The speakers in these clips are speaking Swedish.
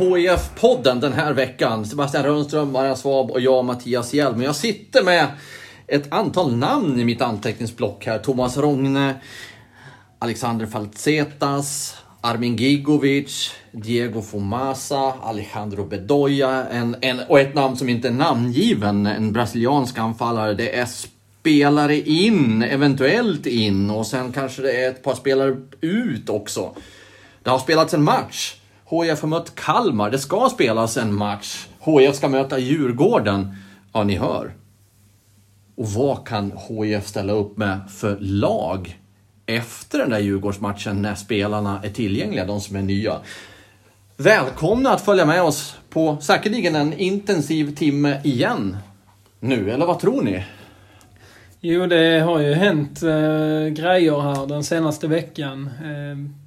HIF-podden den här veckan, Sebastian Rönnström, Marian Svab och jag, Mattias Hjelm. Jag sitter med ett antal namn i mitt anteckningsblock här. Thomas Rogne, Alexander Faltsetas, Armin Gigovic, Diego Fomasa, Alejandro Bedoya en, en, och ett namn som inte är namngiven, en brasiliansk anfallare. Det är spelare in, eventuellt in och sen kanske det är ett par spelare ut också. Det har spelats en match. HIF har mött Kalmar. Det ska spelas en match. HIF ska möta Djurgården. Ja, ni hör. Och vad kan HIF ställa upp med för lag efter den där Djurgårdsmatchen när spelarna är tillgängliga, de som är nya? Välkomna att följa med oss på säkerligen en intensiv timme igen. Nu, eller vad tror ni? Jo, det har ju hänt eh, grejer här den senaste veckan. Eh,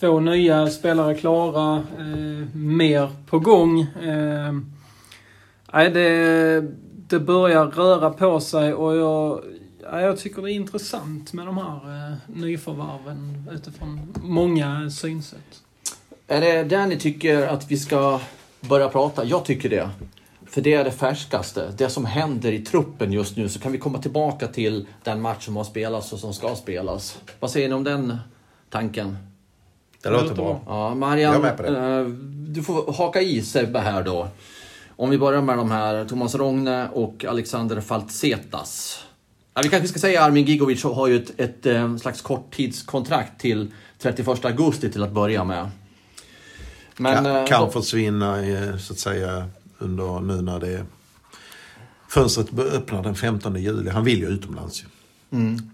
två nya spelare klara, eh, mer på gång. Eh, det, det börjar röra på sig och jag, jag tycker det är intressant med de här eh, nyförvärven utifrån många synsätt. Är det där ni tycker att vi ska börja prata? Jag tycker det. För det är det färskaste. Det som händer i truppen just nu. Så kan vi komma tillbaka till den match som har spelats och som ska spelas. Vad säger ni om den tanken? Det låter bra. Ja, Marian, eh, du får haka i Sebbe här då. Om vi börjar med de här, Thomas Rogne och Alexander Faltsetas. Ja, vi kanske ska säga Armin Gigovic har ju ett, ett eh, slags korttidskontrakt till 31 augusti till att börja med. Men, kan, eh, kan då- försvinna eh, så att säga under nu när det fönstret öppnar den 15 juli. Han vill ju utomlands ju. Mm.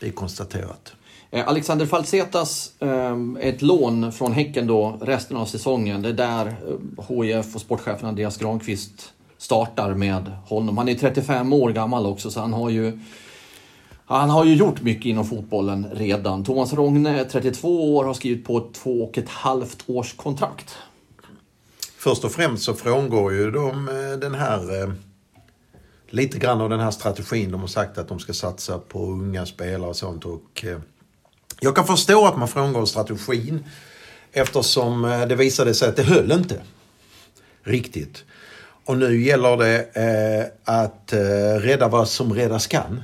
Det är konstaterat. Eh, Alexander Falsetas, ehm, är ett lån från Häcken då resten av säsongen. Det är där eh, HIF och sportchefen Andreas Granqvist startar med honom. Han är 35 år gammal också så han har ju han har ju gjort mycket inom fotbollen redan. Thomas Rogne är 32 år har skrivit på ett två och ett halvt års kontrakt. Först och främst så frångår ju de eh, den här lite grann av den här strategin. De har sagt att de ska satsa på unga spelare och sånt. Och, jag kan förstå att man frångår strategin eftersom eh, det visade sig att det höll inte riktigt. Och nu gäller det eh, att eh, rädda vad som räddas kan.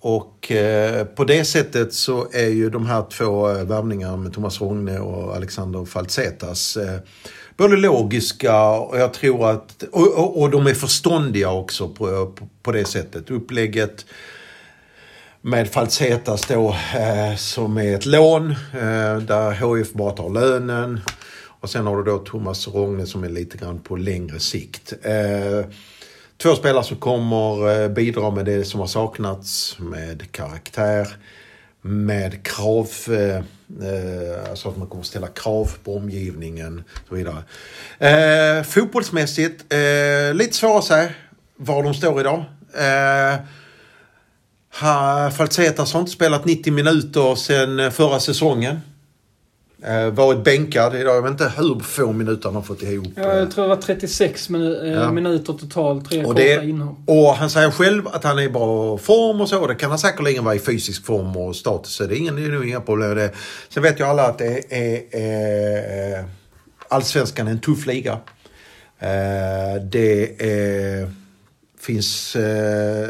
Och eh, på det sättet så är ju de här två eh, värvningarna med Thomas Rogne och Alexander Faltsetas eh, både logiska och jag tror att... Och, och, och de är förståndiga också på, på, på det sättet. Upplägget med Faltsetas då eh, som är ett lån eh, där HIF bara tar lönen. Och sen har du då Thomas Rogne som är lite grann på längre sikt. Eh, två spelare som kommer eh, bidra med det som har saknats, med karaktär, med krav, eh, eh, alltså att man kommer ställa krav på omgivningen och så vidare. Eh, fotbollsmässigt, eh, lite svårare att säga var de står idag. Eh, Eh, Faltsetas har inte spelat 90 minuter sedan eh, förra säsongen. Eh, varit bänkad idag. Jag vet inte hur få minuter han har fått ihop. Ja, jag tror det var 36 minu- eh, Ja. minuter totalt, tre och, det, inhopp. och han säger själv att han är i bra form och så. Det kan han säkerligen vara i fysisk form och status. Så det är, ingen, det är nog inga problem det. Sen vet ju alla att det är... Eh, Allsvenskan är en tuff liga. Eh, det är, finns... Eh,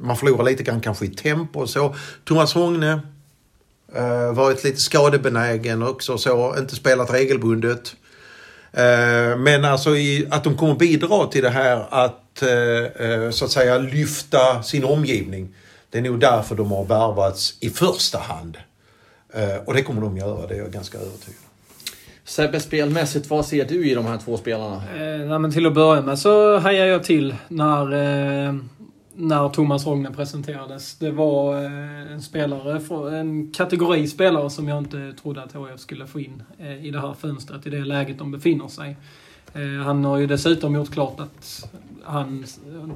man förlorar lite grann kanske i tempo och så. Thomas Rogne eh, varit lite skadebenägen också så. Inte spelat regelbundet. Eh, Men alltså i, att de kommer bidra till det här att eh, eh, så att säga lyfta sin omgivning. Det är nog därför de har värvats i första hand. Eh, Och det kommer de göra, det är jag ganska övertygad om. Sebbe, spelmässigt, vad ser du i de här två spelarna? Eh, nej, men till att börja med så hajar jag till när, eh, när Thomas Rogne presenterades. Det var eh, en spelare, en kategori spelare som jag inte trodde att HIF skulle få in eh, i det här fönstret, i det läget de befinner sig. Eh, han har ju dessutom gjort klart att han,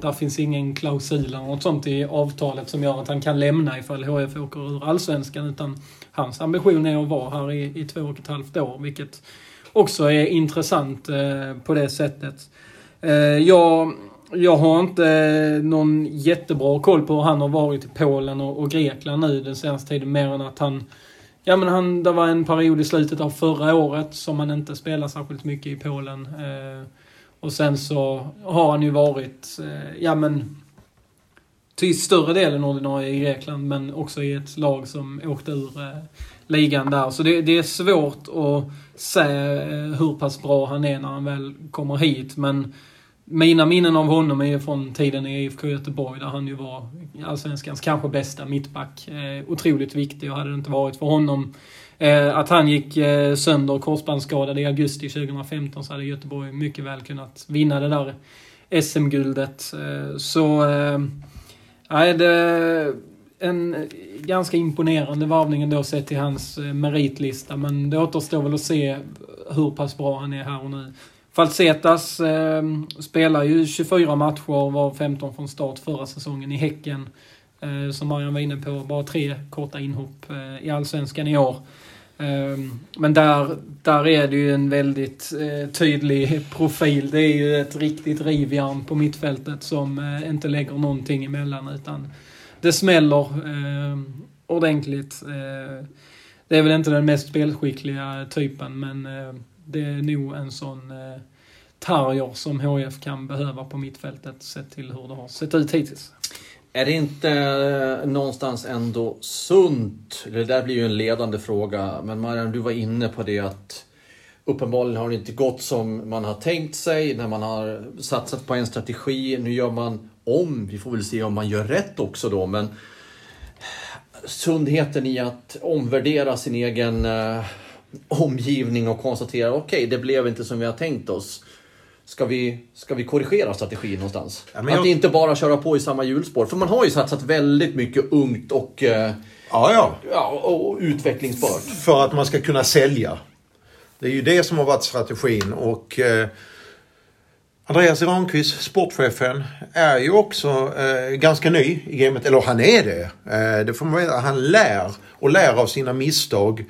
där finns ingen klausul eller något sånt i avtalet som gör att han kan lämna ifall HIF åker ur Allsvenskan. Utan hans ambition är att vara här i, i två och ett halvt år, vilket också är intressant eh, på det sättet. Eh, jag, jag har inte någon jättebra koll på hur han har varit i Polen och, och Grekland nu den senaste tiden, mer än att han Ja men han, det var en period i slutet av förra året som han inte spelade särskilt mycket i Polen. Eh, och sen så har han ju varit, eh, ja men, till större delen ordinarie i Grekland men också i ett lag som åkte ur eh, ligan där. Så det, det, är svårt att säga eh, hur pass bra han är när han väl kommer hit. Men mina minnen av honom är ju från tiden i IFK Göteborg där han ju var allsvenskans kanske bästa mittback. Eh, otroligt viktig och hade det inte varit för honom eh, att han gick eh, sönder korsbandsskadad i augusti 2015 så hade Göteborg mycket väl kunnat vinna det där SM-guldet. Eh, så, eh, nej, det är en ganska imponerande varvning ändå sett till hans eh, meritlista men det återstår väl att se hur pass bra han är här och nu. Falsetas eh, spelar ju 24 matcher, var 15 från start förra säsongen i Häcken. Eh, som Marian var inne på, bara tre korta inhopp eh, i Allsvenskan i år. Ehm, men där, där är det ju en väldigt eh, tydlig profil. Det är ju ett riktigt rivjärn på mittfältet som eh, inte lägger någonting emellan utan det smäller ehm, ordentligt. Eh, det är väl inte den mest spelskickliga typen men det är nog en sån terrier som HF kan behöva på mittfältet sett till hur det har sett ut hittills. Är det inte eh, någonstans ändå sunt? Det där blir ju en ledande fråga, men Marianne, du var inne på det att uppenbarligen har det inte gått som man har tänkt sig när man har satsat på en strategi. Nu gör man om, vi får väl se om man gör rätt också då, men sundheten i att omvärdera sin egen eh, omgivning och konstatera okej, okay, det blev inte som vi har tänkt oss. Ska vi, ska vi korrigera strategin någonstans? Ja, jag... Att inte bara köra på i samma hjulspår. För man har ju satsat väldigt mycket ungt och, eh, ja, ja. Ja, och utvecklingsbart. För att man ska kunna sälja. Det är ju det som har varit strategin. och... Eh, Andreas Granqvist, sportchefen, är ju också eh, ganska ny i gamet. Eller han är det. Eh, det får man veta. Han lär och lär av sina misstag.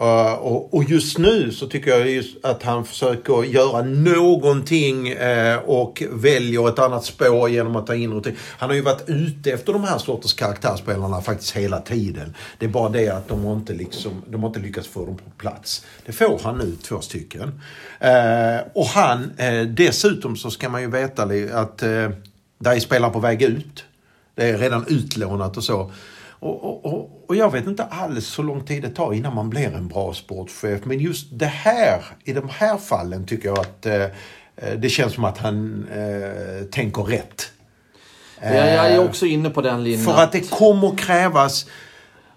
Uh, och, och, just nu så tycker jag just att han försöker göra någonting uh, och väljer ett annat spår genom att ta in rutin. Han har ju varit ute efter de här sorters karaktärsspelarna faktiskt hela tiden. Det är bara det att de har inte, liksom, de har inte lyckats få dem på plats. Det får han nu, två stycken. Uh, och han, dessutom så ska man ju veta att eh, där är spelare på väg ut. Det är redan utlånat och så. Och, och, och, jag vet inte alls hur lång tid det tar innan man blir en bra sportchef. Men just det här, i de här fallen tycker jag att eh, det känns som att han eh, tänker rätt. jag är eh, också inne på den linjen. För att det kommer krävas,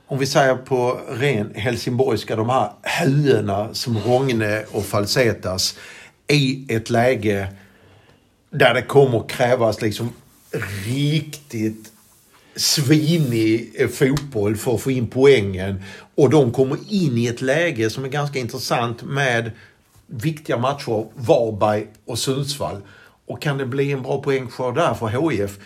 om vi säger på ren helsingborgska, de här höerna som Rogne och Falsetas i ett läge där det kommer krävas liksom riktigt svinig eh, fotboll för att få in poängen. Och de kommer in i ett läge som är ganska intressant med viktiga matcher, Varberg och Sundsvall. Och kan det bli en bra poängskörd där för HIF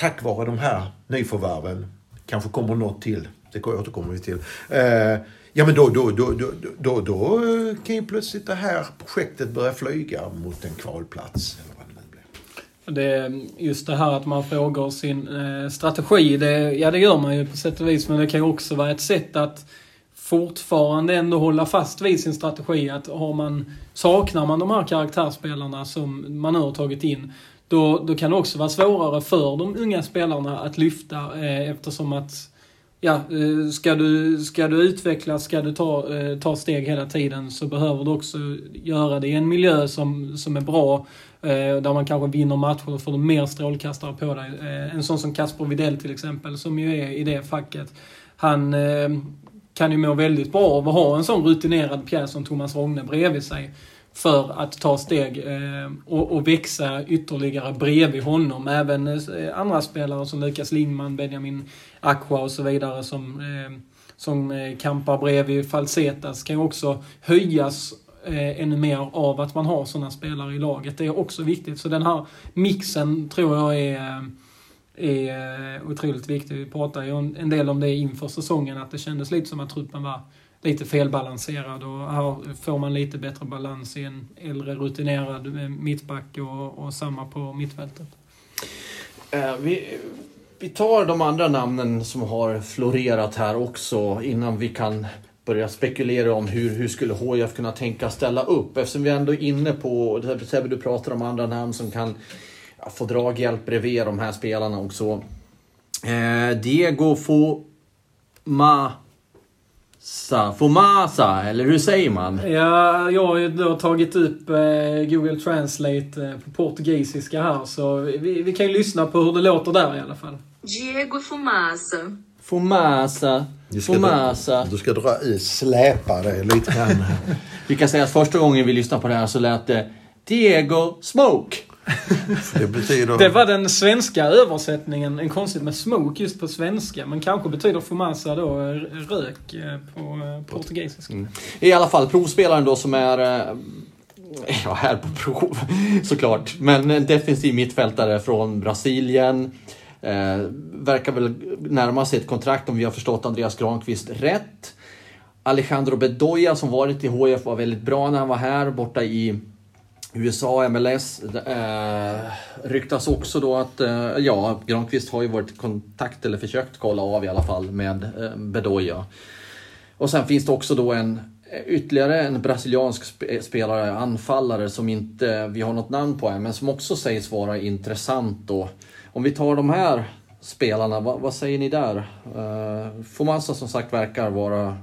tack vare de här nyförvärven, kanske kommer något till, det återkommer vi till. Eh, ja men då, då, då, då, då, då kan ju plötsligt det här projektet börja flyga mot en kvalplats. Det, just det här att man frågar sin eh, strategi, det, ja det gör man ju på sätt och vis, men det kan ju också vara ett sätt att fortfarande ändå hålla fast vid sin strategi. Att har man, saknar man de här karaktärsspelarna som man nu har tagit in, då, då kan det också vara svårare för de unga spelarna att lyfta eh, eftersom att ja, eh, ska du, ska du utvecklas, ska du ta, eh, ta steg hela tiden så behöver du också göra det i en miljö som, som är bra eh, där man kanske vinner matcher och får mer strålkastare på dig. En sån som Kasper Videll till exempel, som ju är i det facket. Han kan ju må väldigt bra av att ha en sån rutinerad pjäs som Thomas Rogne bredvid sig. För att ta steg eh, och, och växa ytterligare bredvid honom. Även eh, andra spelare som Lukas Lindman, Benjamin Aqua och så vidare som, eh, som eh, kampar bredvid Falsetas kan ju också höjas eh, ännu mer av att man har sådana spelare i laget. Det är också viktigt. Så den här mixen tror jag är är eh, otroligt viktig. Vi pratade ju en del om det inför säsongen, att det kändes lite som att truppen var lite felbalanserad och här får man lite bättre balans i en äldre rutinerad eh, mittback och, och samma på mittfältet. Eh, vi, vi tar de andra namnen som har florerat här också innan vi kan börja spekulera om hur, hur skulle HIF kunna tänka ställa upp? Eftersom vi ändå är inne på, Sebbe du pratar om andra namn som kan ja, få draghjälp bredvid de här spelarna också. Eh, Diego Fomasa, Fomasa, eller hur säger man? Ja, jag har ju då tagit upp eh, Google Translate eh, på portugisiska här, så vi, vi kan ju lyssna på hur det låter där i alla fall. Diego Fomasa. Fomasa. Du ska, Fomasa. dra, du ska dra i, släpa det lite grann. Vi kan säga att första gången vi lyssnade på det här så lät det Diego Smoke. Det betyder... Det var den svenska översättningen. En konstigt med smoke just på svenska. Men kanske betyder fumasa då eh, rök eh, på eh, portugisiska. Mm. I alla fall provspelaren då som är ja, här på prov såklart. Men en defensiv mittfältare från Brasilien. Eh, verkar väl närma sig ett kontrakt om vi har förstått Andreas Granqvist rätt. Alejandro Bedoya som varit i HF var väldigt bra när han var här borta i USA, MLS. Eh, ryktas också då att, eh, ja, Granqvist har ju varit i kontakt, eller försökt kolla av i alla fall, med eh, Bedoya. Och sen finns det också då en eh, ytterligare en brasiliansk eh, spelare, anfallare, som inte eh, vi har något namn på än, men som också sägs vara intressant då. Om vi tar de här spelarna, vad, vad säger ni där? Uh, Fomasa som sagt verkar vara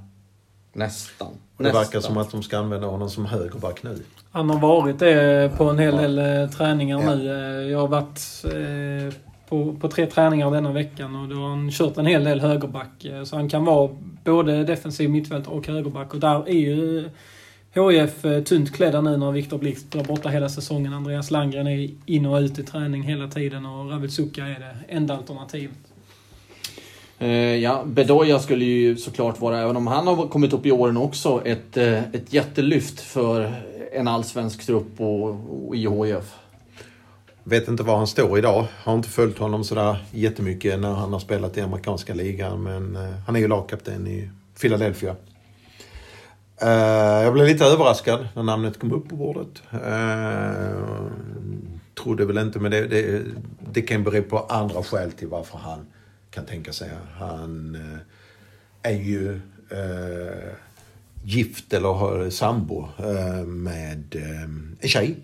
nästan. Det nästan. verkar som att de ska använda honom som högerback nu. Han har varit det på en hel del eh, träningar ja. nu. Eh, jag har varit eh, på, på tre träningar denna veckan och då har han kört en hel del högerback. Så han kan vara både defensiv mittfältare och högerback. Och där är ju HIF tunt klädda nu när Viktor Blixt är borta hela säsongen. Andreas Landgren är in och ut i träning hela tiden och Ravid Suka är det enda alternativet. Eh, ja, Bedoya skulle ju såklart vara, även om han har kommit upp i åren också, ett, eh, ett jättelyft för en allsvensk trupp och, och IHF. Vet inte var han står idag. Har inte följt honom sådär jättemycket när han har spelat i amerikanska ligan. Men eh, han är ju lagkapten i Philadelphia. Jag blev lite överraskad när namnet kom upp på bordet. Trodde väl inte, men det, det, det kan bero på andra skäl till varför han kan tänka sig. Han är ju gift eller har sambo eh, med eh, en tjej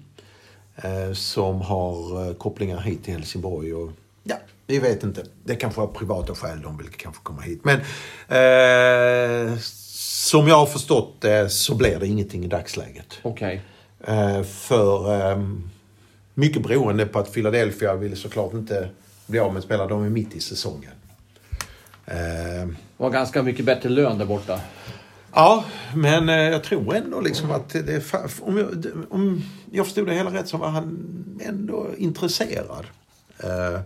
eh, som har kopplingar hit till Helsingborg. Och, ja, vi vet inte. Det kanske var privata skäl de vill kanske komma hit. Men eh, som jag har förstått det så blir det ingenting i dagsläget. Okej. Okay. Eh, för eh, mycket beroende på att Philadelphia vill såklart inte bli av med spelare. De är mitt i säsongen. Eh, var ganska mycket bättre lön där borta. Ja, men eh, jag tror ändå liksom att det, om, jag, om jag förstod det hela rätt så var han ändå intresserad. Eh,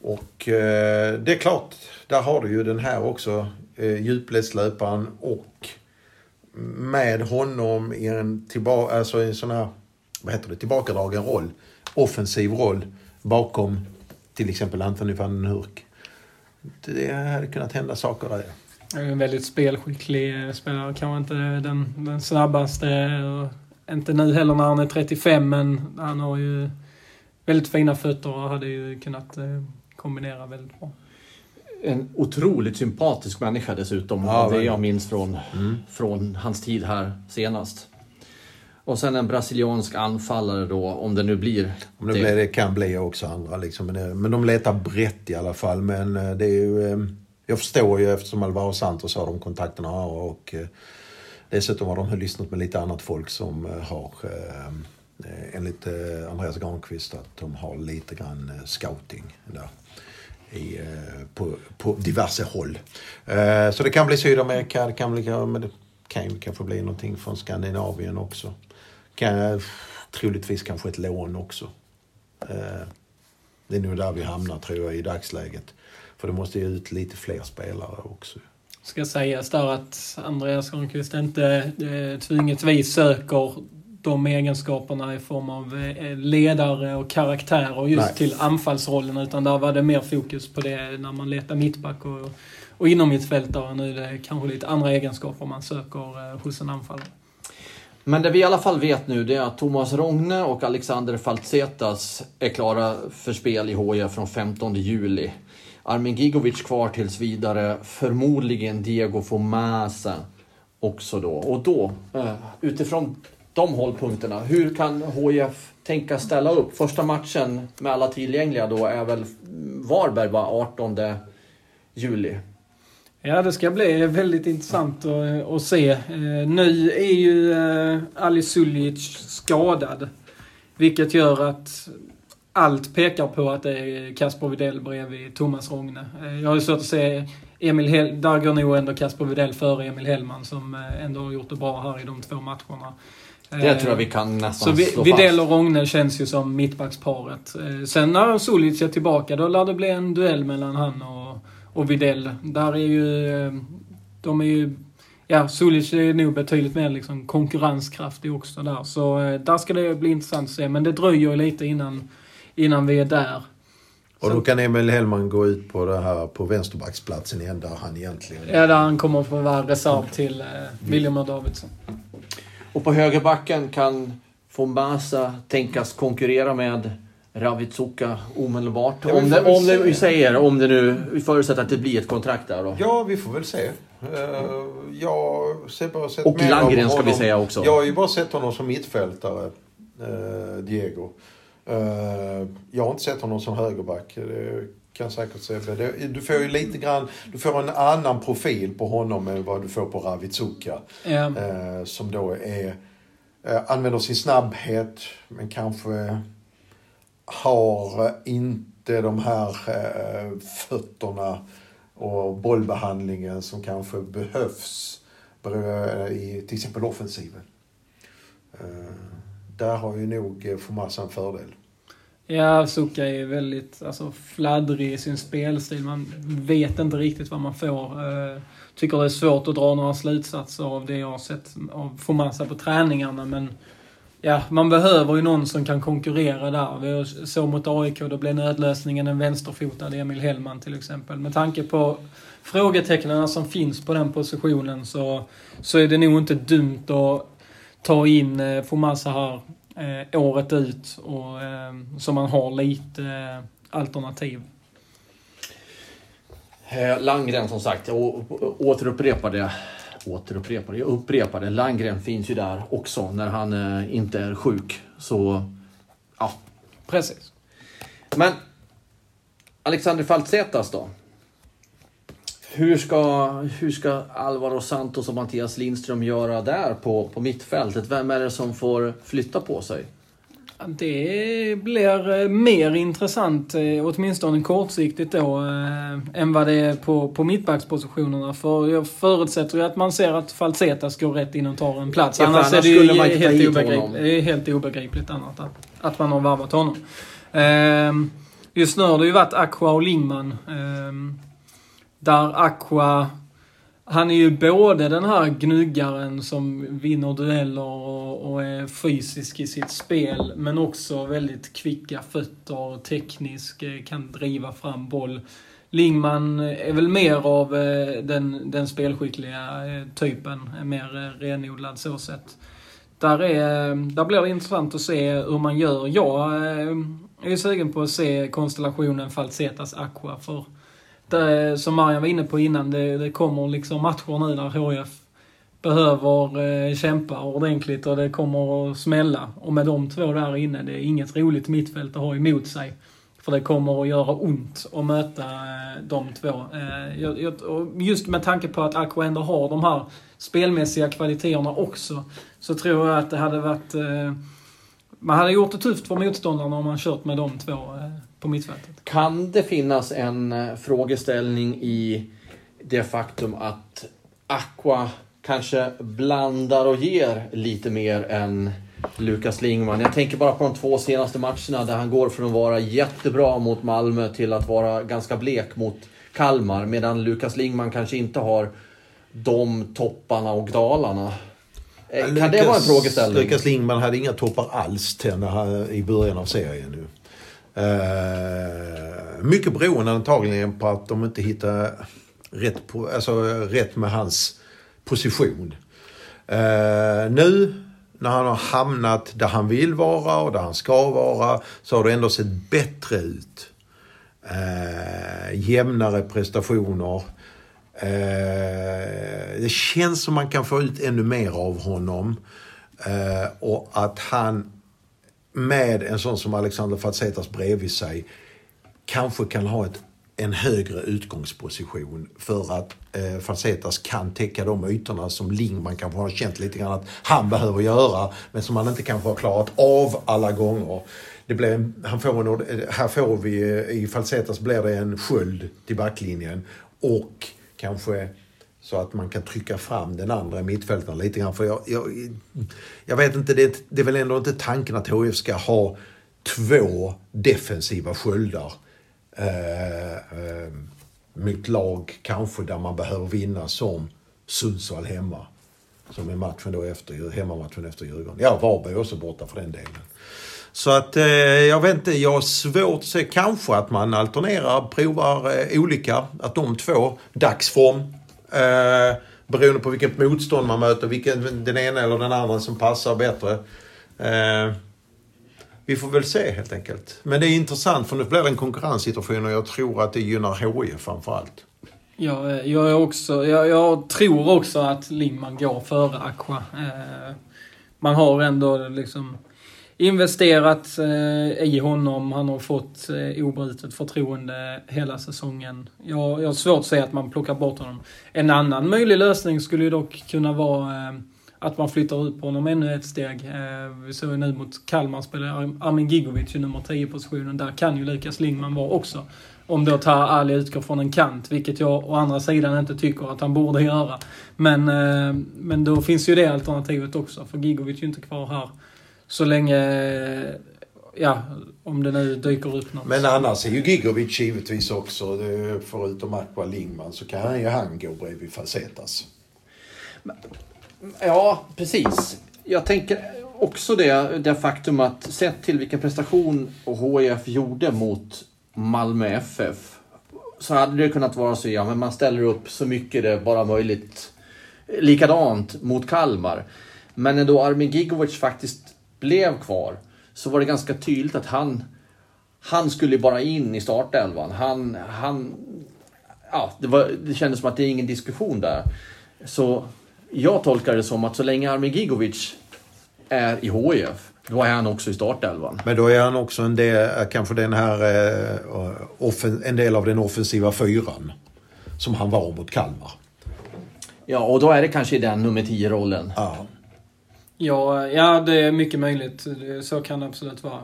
och eh, det är klart, där har du ju den här också, eh, djupledslöparen och med honom i en, tillba alltså en sån här, vad heter det, tillbakadragen roll, offensiv roll bakom till exempel Anthony van den Hurk. Det hade kunnat hända saker där. En väldigt spelskicklig spelare. Kanske inte den, den snabbaste. Inte nu heller när han är 35, men han har ju väldigt fina fötter och hade ju kunnat eh, kombinera väldigt bra. En otroligt sympatisk människa dessutom. Ja, det jag minns från, mm. från hans tid här senast. Och sen en brasiliansk anfallare då, om det nu blir om det. Blir, det kan bli också andra liksom. Men, men de letar brett i alla fall. Men eh, det är ju... Eh, jag förstår ju eftersom Alvaro Santos har de kontakterna har och eh, dessutom har de lyssnat med lite annat folk som eh, har eh, enligt Andreas Granqvist att de har lite grann scouting där i, eh, på, på diverse håll. Eh, så det kan bli Sydamerika, det kan bli, men det kan ju kanske bli någonting från Skandinavien också. Kan, troligtvis kanske ett lån också. Eh, det är nog där vi hamnar tror jag i dagsläget. För det måste ju ut lite fler spelare också. Ska sägas där att Andreas Granqvist inte eh, tvingetvis söker de egenskaperna i form av eh, ledare och karaktärer just Nej. till anfallsrollen. Utan där var det mer fokus på det när man letar mittback och, och inom mittfältare. Nu är det kanske lite andra egenskaper man söker eh, hos en anfallare. Men det vi i alla fall vet nu det är att Thomas Rogne och Alexander Faltsetas är klara för spel i HIF från 15 juli. Armin Gigovic kvar tills vidare. Förmodligen Diego Fomasa också då. Och då, eh, utifrån de hållpunkterna, hur kan HIF tänka ställa upp? Första matchen med alla tillgängliga då är väl Varberg va, 18 juli. Ja, det ska bli väldigt intressant att, att se. Eh, Nu är ju eh, Ali Suljic skadad. Vilket gör att allt pekar på att det är Kasper Widell bredvid Thomas Rogne. Eh, Jag har ju svårt att se Emil Hell, där går nog ändå Kasper Widell före Emil Hellman som eh, ändå har gjort det bra här i de två matcherna. Det Eh, tror jag vi kan så nästan Vi- slå Widell och Rogne känns ju som mittbacksparet. Eh, Sen när Sulic är tillbaka, då lär det bli en duell mellan han och, och Widell. Där är ju... De är ju... Ja, Sulic är nog betydligt mer liksom konkurrenskraftig också där. Så eh, där ska det bli intressant att se. Men det dröjer ju lite innan, innan vi är där. Och då kan Emil Hellman gå ut på det här på vänsterbacksplatsen igen där han egentligen... Ja, där han kommer att få vara reserv till eh, William och Davidsson. Och på högerbacken kan Fombasa tänkas konkurrera med Ravitsuka omedelbart. Ja, om, det, om det, vi säger, om det nu, vi förutsätter att det blir ett kontrakt där då. Ja, vi får väl se. Eh, Jag ser bara sett Och Landgren ska vi säga också. Jag har ju bara sett honom som mittfältare, eh, Diego. Eh, jag har inte sett honom som högerback. Det kan säkert se. det- Du får ju lite grann, du får en annan profil på honom än vad du får på Ravitsuka. Ja. Som då är, använder sin snabbhet men kanske har inte de här eh, fötterna och bollbehandlingen som kanske behövs eh, i till exempel offensiven. Eh, där har ju nog Fomassa Fomasa en fördel. Ja, Suka är väldigt alltså, fladdrig i sin spelstil. Man vet inte riktigt vad man får. Tycker det är svårt att dra några slutsatser av det jag har sett av Fomasa på träningarna. Men ja, man behöver ju någon som kan konkurrera där. Vi såg mot AIK, då blev nödlösningen en vänsterfotad Emil Hellman till exempel. Med tanke på frågetecknen som finns på den positionen så, så är det nog inte dumt att ta in eh, Fomasa här eh, året ut och eh, så man har lite eh, alternativ. Eh, Landgren som sagt, jag återupprepar det. Återupprepar det, jag upprepar det. Landgren finns ju där också när han eh, inte är sjuk. Så, ja. Precis. Men Alexander Faltsetas då? Hur ska, hur ska Alvaro Santos och Mattias Lindström göra där på, på mittfältet? Vem är det som får flytta på sig? Det blir eh, mer intressant, eh, åtminstone kortsiktigt då, eh, än vad det är på, på mittbackspositionerna. För jag förutsätter ju att man ser att Falsetas går rätt in och tar en plats. Ja, annars, annars är det ju helt, obegripligt, helt obegripligt annat att, att man har varvat honom. Ehm, Just nu har det ju varit Aqua och Lingman. ehm, Där Aqua han är ju både den här gnuggaren som vinner dueller och, och är fysisk i sitt spel, men också väldigt kvicka fötter, teknisk, eh, kan driva fram boll. Lingman är väl mer av eh, den, den spelskickliga eh, typen, mer renodlad så sett. Där, är, där blir det intressant att se hur man gör. Jag är ju sugen på att se konstellationen Falsetas Aqua, för det, som Marian var inne på innan, det, det kommer liksom matcher nu där HF behöver eh, kämpa ordentligt och det kommer att smälla. Och med de två där inne, det är inget roligt mittfält att ha emot sig. För det kommer att göra ont att möta eh, de två. Eh, jag, jag, och just med tanke på att Aqua ändå har de här spelmässiga kvaliteterna också, så tror jag att det hade varit eh, man hade gjort det tufft för motståndarna om man kört med de två eh, på mittfältet. Kan det finnas en eh, frågeställning i det faktum att Aqua kanske blandar och ger lite mer än Lukas Lingman. Jag tänker bara på de två senaste matcherna där han går från att vara jättebra mot Malmö till att vara ganska blek mot Kalmar. Medan Lukas Lingman kanske inte har de topparna och dalarna. Eh, Kan det vara en frågeställning? Lukas Lindman hade inga toppar alls till när han, i början av serien. Nu. Eh, mycket beroende antagligen på att de inte hittar rätt, på, alltså, rätt med hans position. Eh, nu när han har hamnat där han vill vara och där han ska vara så har det ändå sett bättre ut. Eh, jämnare prestationer. Eh, det känns som man kan få ut ännu mer av honom. Eh, och att han med en sån som Alexander Fatsetas bredvid sig kanske kan ha ett, en högre utgångsposition för att eh, Fatsetas kan täcka de ytorna som Lingman kanske har känt lite grann att han behöver göra men som han inte kanske har klarat av alla gånger. Det blir, han får en, eh, här får vi, eh, i Falsetas blir det en sköld till backlinjen och kanske så att man kan trycka fram den andra mittfältaren lite grann. För jag, jag, jag vet inte, det, det är väl ändå inte tanken att HF ska ha två defensiva sköldar. Eh, eh, mot lag kanske där man behöver vinna som Sundsvall hemma. Som är matchen då efter, hemmamatchen efter Djurgården. Ja, Varberg är också borta för den delen. Så att eh, jag vet inte, jag har svårt att se kanske att man alternerar, provar eh, olika. Att de två, dagsform, eh, beroende på vilket motstånd man möter, vilken, den ena eller den andra som passar bättre. Eh, vi får väl se helt enkelt. Men det är intressant för nu blir det en konkurrenssituation och jag tror att det gynnar HIF framförallt. Ja, eh, jag, är också, jag, jag tror också att Lingman går före Aqua. Eh, man har ändå liksom investerat eh, i honom. Han har fått eh, obrutet förtroende hela säsongen. Jag, jag har svårt att säga att man plockar bort honom. En annan möjlig lösning skulle ju dock kunna vara eh, att man flyttar ut på honom ännu ett steg. Eh, vi såg ju nu mot Kalmar spelar Armin Gigovic i nummer 10-positionen. Där kan ju Lukas Lingman vara också. Om då Taha Ali utgår från en kant, vilket jag å andra sidan inte tycker att han borde göra. Men, eh, men då finns ju det alternativet också, för Gigovic är ju inte kvar här så länge, ja, om det nu dyker upp något. Men annars är ju Gigovic givetvis också, förutom Aqua Lingman, så kan ju han gå bredvid Facetas. Ja, precis. Jag tänker också det, det faktum att sett till vilken prestation HIF gjorde mot Malmö FF så hade det kunnat vara så, ja, men man ställer upp så mycket det bara möjligt likadant mot Kalmar. Men när då Armin Gigovic faktiskt blev kvar så var det ganska tydligt att han, han skulle bara in i startelvan. Han, han, ja, det, var, det kändes som att det är ingen diskussion där. Så jag tolkar det som att så länge Armin Gigovic är i HIF, då är han också i startelvan. Men då är han också en del, kanske den här, eh, en del av den offensiva fyran. Som han var mot Kalmar. Ja, och då är det kanske i den nummer 10-rollen. Ja. Ja, ja, det är mycket möjligt. Så kan det absolut vara.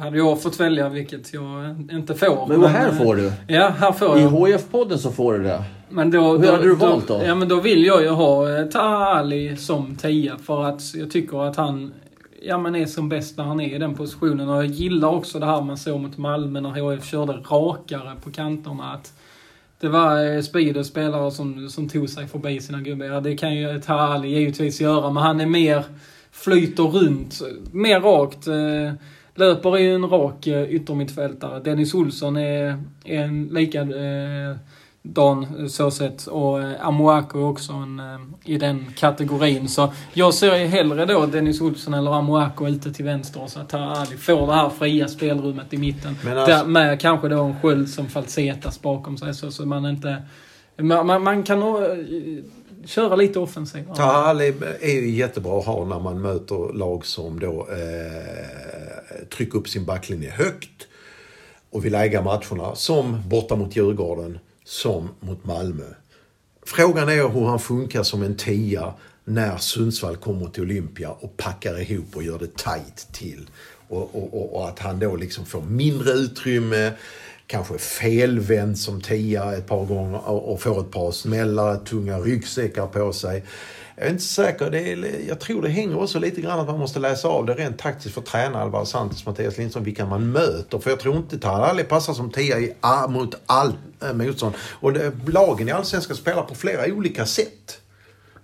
Hade jag fått välja, vilket jag inte får. Men, men här får du. Ja, här får I jag. I HIF-podden så får du det. Men då, Hur då, hade du valt då? Ja, men då vill jag ju ha eh, Taha Ali som tia. För att jag tycker att han ja, men är som bäst när han är i den positionen. Och jag gillar också det här man såg mot Malmö när HIF körde rakare på kanterna. Att det var eh, speed och spelare som, som tog sig förbi sina gubbar. Ja, det kan ju Tarali givetvis göra, men han är mer flyter runt, mer rakt. Eh, löper är ju en rak eh, yttermittfältare. Dennis Olsson är, är en likadan så sett. Och Amoako är också en, i den kategorin. Så jag ser hellre då Dennis Olsson eller Amoako ute till vänster så att Tahali får det här fria spelrummet i mitten. alltså- Där, med kanske då en sköld som falsetas bakom sig så, så man inte... Man, man, man kan nog eh, köra lite offensivt. Ja. Tahali är ju jättebra att ha när man möter lag som då eh, trycker upp sin backlinje högt och vill äga matcherna. Som borta mot Djurgården, som mot Malmö. Frågan är hur han funkar som en tia när Sundsvall kommer till Olympia och packar ihop och gör det tight till. Och, och, och, och att han då liksom får mindre utrymme, kanske felvänd som tia ett par gånger och, får ett par smällar, tunga ryggsäckar på sig. Jag är inte säker. Det är, jag tror det hänger också lite grann att man måste läsa av det rent taktiskt för tränare Alvaro Santos, Mattias Lindström, vilka man möter. För jag tror inte Tarali passar som tia i, mot all äh, motstånd. Och det, lagen i Allsvenskan spelar på flera olika sätt.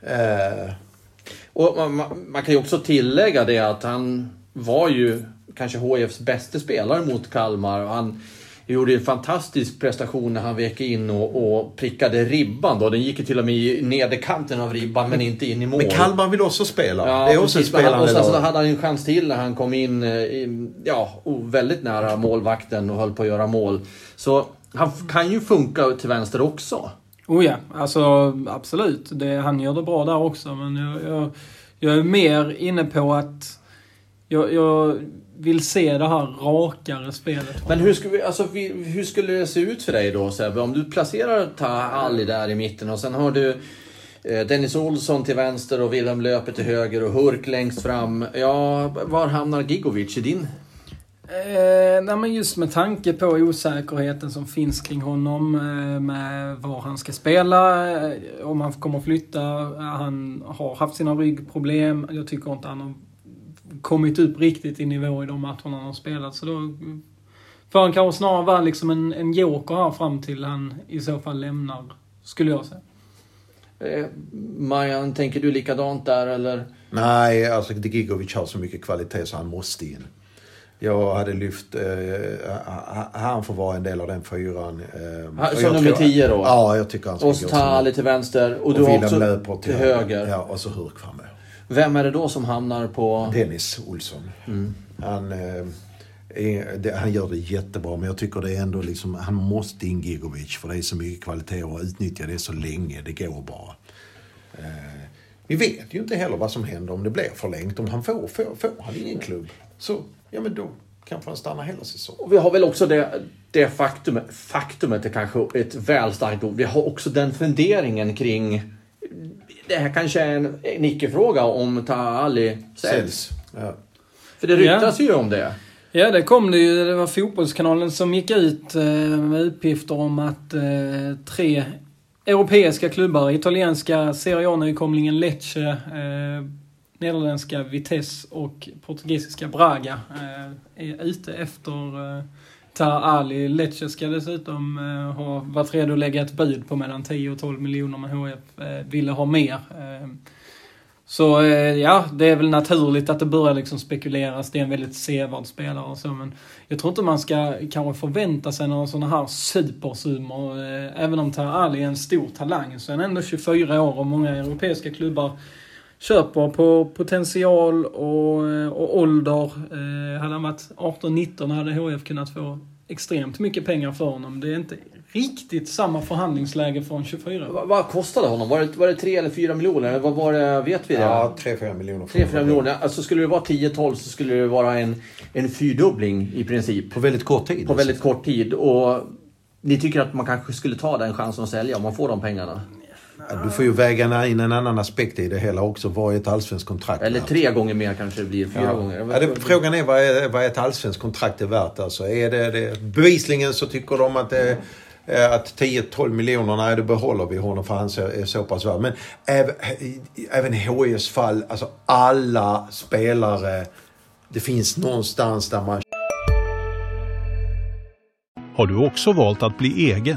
Uh. Och man, man, man, kan ju också tillägga det att han var ju kanske HIFs bästa spelare mot Kalmar. Han gjorde en fantastisk prestation när han vek in och, och prickade ribban. Då. Den gick ju till och med i nederkanten av ribban men inte in i mål. Men Kalmar vill också spela. Ja, det är också precis, spelande Och sen så hade han en chans till när han kom in i, ja, väldigt nära målvakten och höll på att göra mål. Så han kan ju funka till vänster också. Oh ja, alltså absolut. Det, han gör det bra där också. Men jag, jag, jag är mer inne på att jag, jag vill se det här rakare spelet. Men hur skulle, alltså, hur skulle det se ut för dig då Sebbe? Om du placerar Ali där i mitten och sen har du eh, Dennis Olsson till vänster och Wilhelm Löper till höger och Hurk längst fram. Ja, var hamnar Gigovic i din? Eh, nej men just med tanke på osäkerheten som finns kring honom eh, med var han ska spela, eh, om han kommer flytta. Han har haft sina ryggproblem. Jag tycker inte han har kommit upp riktigt i nivå i de matcherna han har spelat. Så då får han kanske snarare vara liksom en, en joker här fram till han i så fall lämnar, skulle jag säga. Eh, Marian, tänker du likadant där eller? Nej, alltså Gigovic har så mycket kvalitet så han måste in. Jag hade lyft, eh, han får vara en del av den fyran. Eh, som nummer tio då? Ja, jag tycker han ska och gå. Och Tali till vänster och, och du har också till, till höger. Ja, och så Hurk framme. Vem är det då som hamnar på... Dennis Olsson. Mm. Han, eh, är, det, han gör det jättebra, men jag tycker det är ändå liksom, han måste in Gigovic för det är så mycket kvalitet och utnyttja det så länge det går bara. Eh, vi vet ju inte heller vad som händer om det blir förlängt. Om han får, får, får han ingen klubb, så ja men då kanske han stannar hela säsongen. Vi har väl också det, det faktumet, faktumet är kanske ett väl starkt ord. Vi har också den funderingen kring det här kanske är en, en icke-fråga om Taali säljs. Ja. För det ryktas ja. ju om det. Ja, det kom det ju. Det var Fotbollskanalen som gick ut eh, med uppgifter om att eh, tre europeiska klubbar, italienska Serie A-nykomlingen Lecce, eh, nederländska Vitesse och portugisiska Braga är ute efter Tar Ali Lecce ska dessutom eh, ha varit redo att lägga ett bud på mellan 10 och 12 miljoner, men HF eh, ville ha mer. Eh, så eh, ja, det är väl naturligt att det börjar liksom spekuleras. Det är en väldigt sevärd spelare och så, men jag tror inte man ska kanske förvänta sig några sådana här supersummor. Eh, även om Tar Ali är en stor talang så är han ändå 24 år och många europeiska klubbar köper på potential och, eh, och ålder. Eh, hade han varit 18-19 hade HF kunnat få extremt mycket pengar för honom. Det är inte riktigt samma förhandlingsläge från 24. Vad, vad kostade honom? Var det, var det 3 eller 4 miljoner? Vad var det? Vet vi det? Ja, 3-4 miljoner. 3-4 miljoner. Alltså skulle det vara 10-12 så skulle det vara en, en fyrdubbling i princip. På väldigt kort tid. På väldigt kort tid. Och ni tycker att man kanske skulle ta den chansen att sälja om man får de pengarna? Du får ju väga in en annan aspekt i det hela också. Vad är ett allsvenskt kontrakt Eller tre gånger mer kanske det blir. Fyra ja. gånger. Ja, det, frågan är vad, är vad ett allsvenskt kontrakt är värt. Alltså, är det, det, bevisligen så tycker de att det att 10-12 miljoner, nej då behåller vi honom för han är så pass värd. Men även, även i HIs fall, alltså alla spelare, det finns någonstans där man... Har du också valt att bli egen?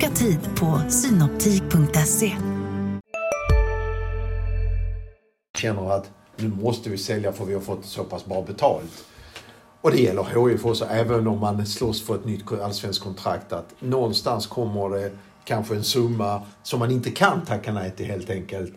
Boka tid på synoptik.se. Känner att nu måste vi sälja för vi har fått så pass bra betalt. Och det gäller HIF också, även om man slåss för ett nytt allsvenskt kontrakt. Att någonstans kommer det kanske en summa som man inte kan tacka nej till helt enkelt.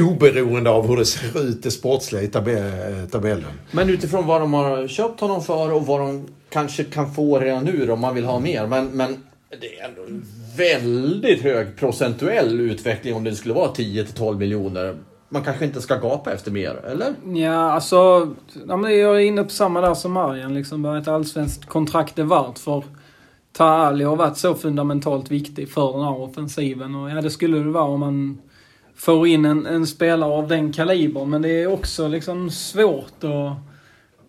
Oberoende av hur det ser ut det sportsliga i tabe- tabellen. Men utifrån vad de har köpt honom för och vad de kanske kan få redan nu om man vill ha mer. Men, men det är ändå en väldigt hög procentuell utveckling om det skulle vara 10 till 12 miljoner. Man kanske inte ska gapa efter mer, eller? Ja, alltså... Ja, men jag är inne på samma där som Marian. Liksom, vad ett allsvenskt kontrakt är värt. För Taali har varit så fundamentalt viktig för den här offensiven. Och ja, det skulle det vara om man får in en, en spelare av den kalibern. Men det är också liksom svårt att,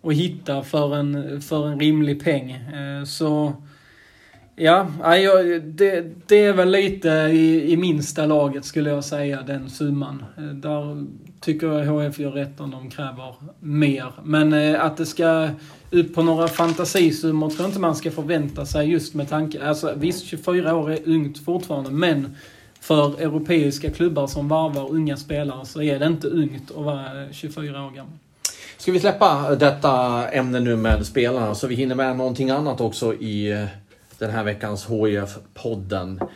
att hitta för en, för en rimlig peng. Eh, så... Ja, jag- det, det är väl lite i, i minsta laget skulle jag säga, den summan. Eh, där tycker jag HF gör rätt om de kräver mer. Men eh, att det ska ut på några fantasisummor tror jag inte man ska förvänta sig just med tanke... Alltså visst, 24 år är ungt fortfarande, men för europeiska klubbar som varvar unga spelare så är det inte ungt att vara eh, 24 år gammal. Ska vi släppa detta ämne nu med spelarna så vi hinner med någonting annat också i den här veckans HIF-podden.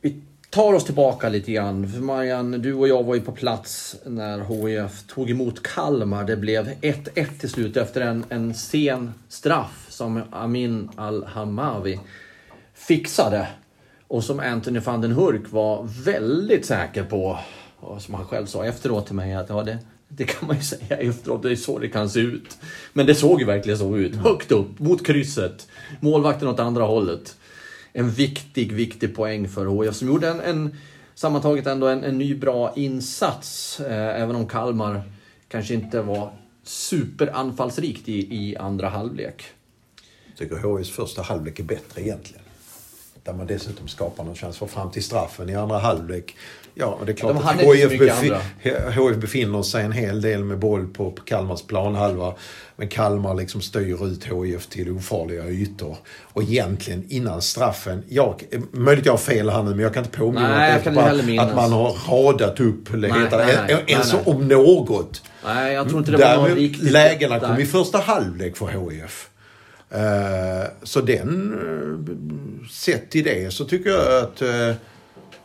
Vi tar oss tillbaka lite grann. För Marianne, du och jag var ju på plats när HIF tog emot Kalmar. Det blev 1-1 till slut efter en, en sen straff som Amin Al Hamawi fixade. Och som Anthony van den Hurk var väldigt säker på, och som han själv sa efteråt till mig, att ja, det, det kan man ju säga efteråt, det är så det kan se ut. Men det såg ju verkligen så ut. Högt upp, mot krysset. Målvakten åt andra hållet. En viktig, viktig poäng för HIF som gjorde en, en sammantaget ändå en, en ny bra insats. Eh, även om Kalmar kanske inte var superanfallsrikt i, i andra halvlek. Jag tycker HIFs första halvlek är bättre egentligen. Där man dessutom skapar någon chans för fram till straffen i andra halvlek. Ja, och det är klart De att HIF, mycket befi- HIF befinner sig en hel del med boll på Kalmars planhalva. Men Kalmar liksom styr ut HIF till ofarliga ytor. Och egentligen innan straffen, jag, möjligt jag har fel här nu men jag kan inte påminna Nej, mig minnas. att man har radat upp, Nej, heter, nej, ens nej. om något. Nej, jag tror inte det var Däremot, riktigt... lägena kom i första halvlek för HIF. Eh, så den, eh, sett till det så tycker jag att... eh,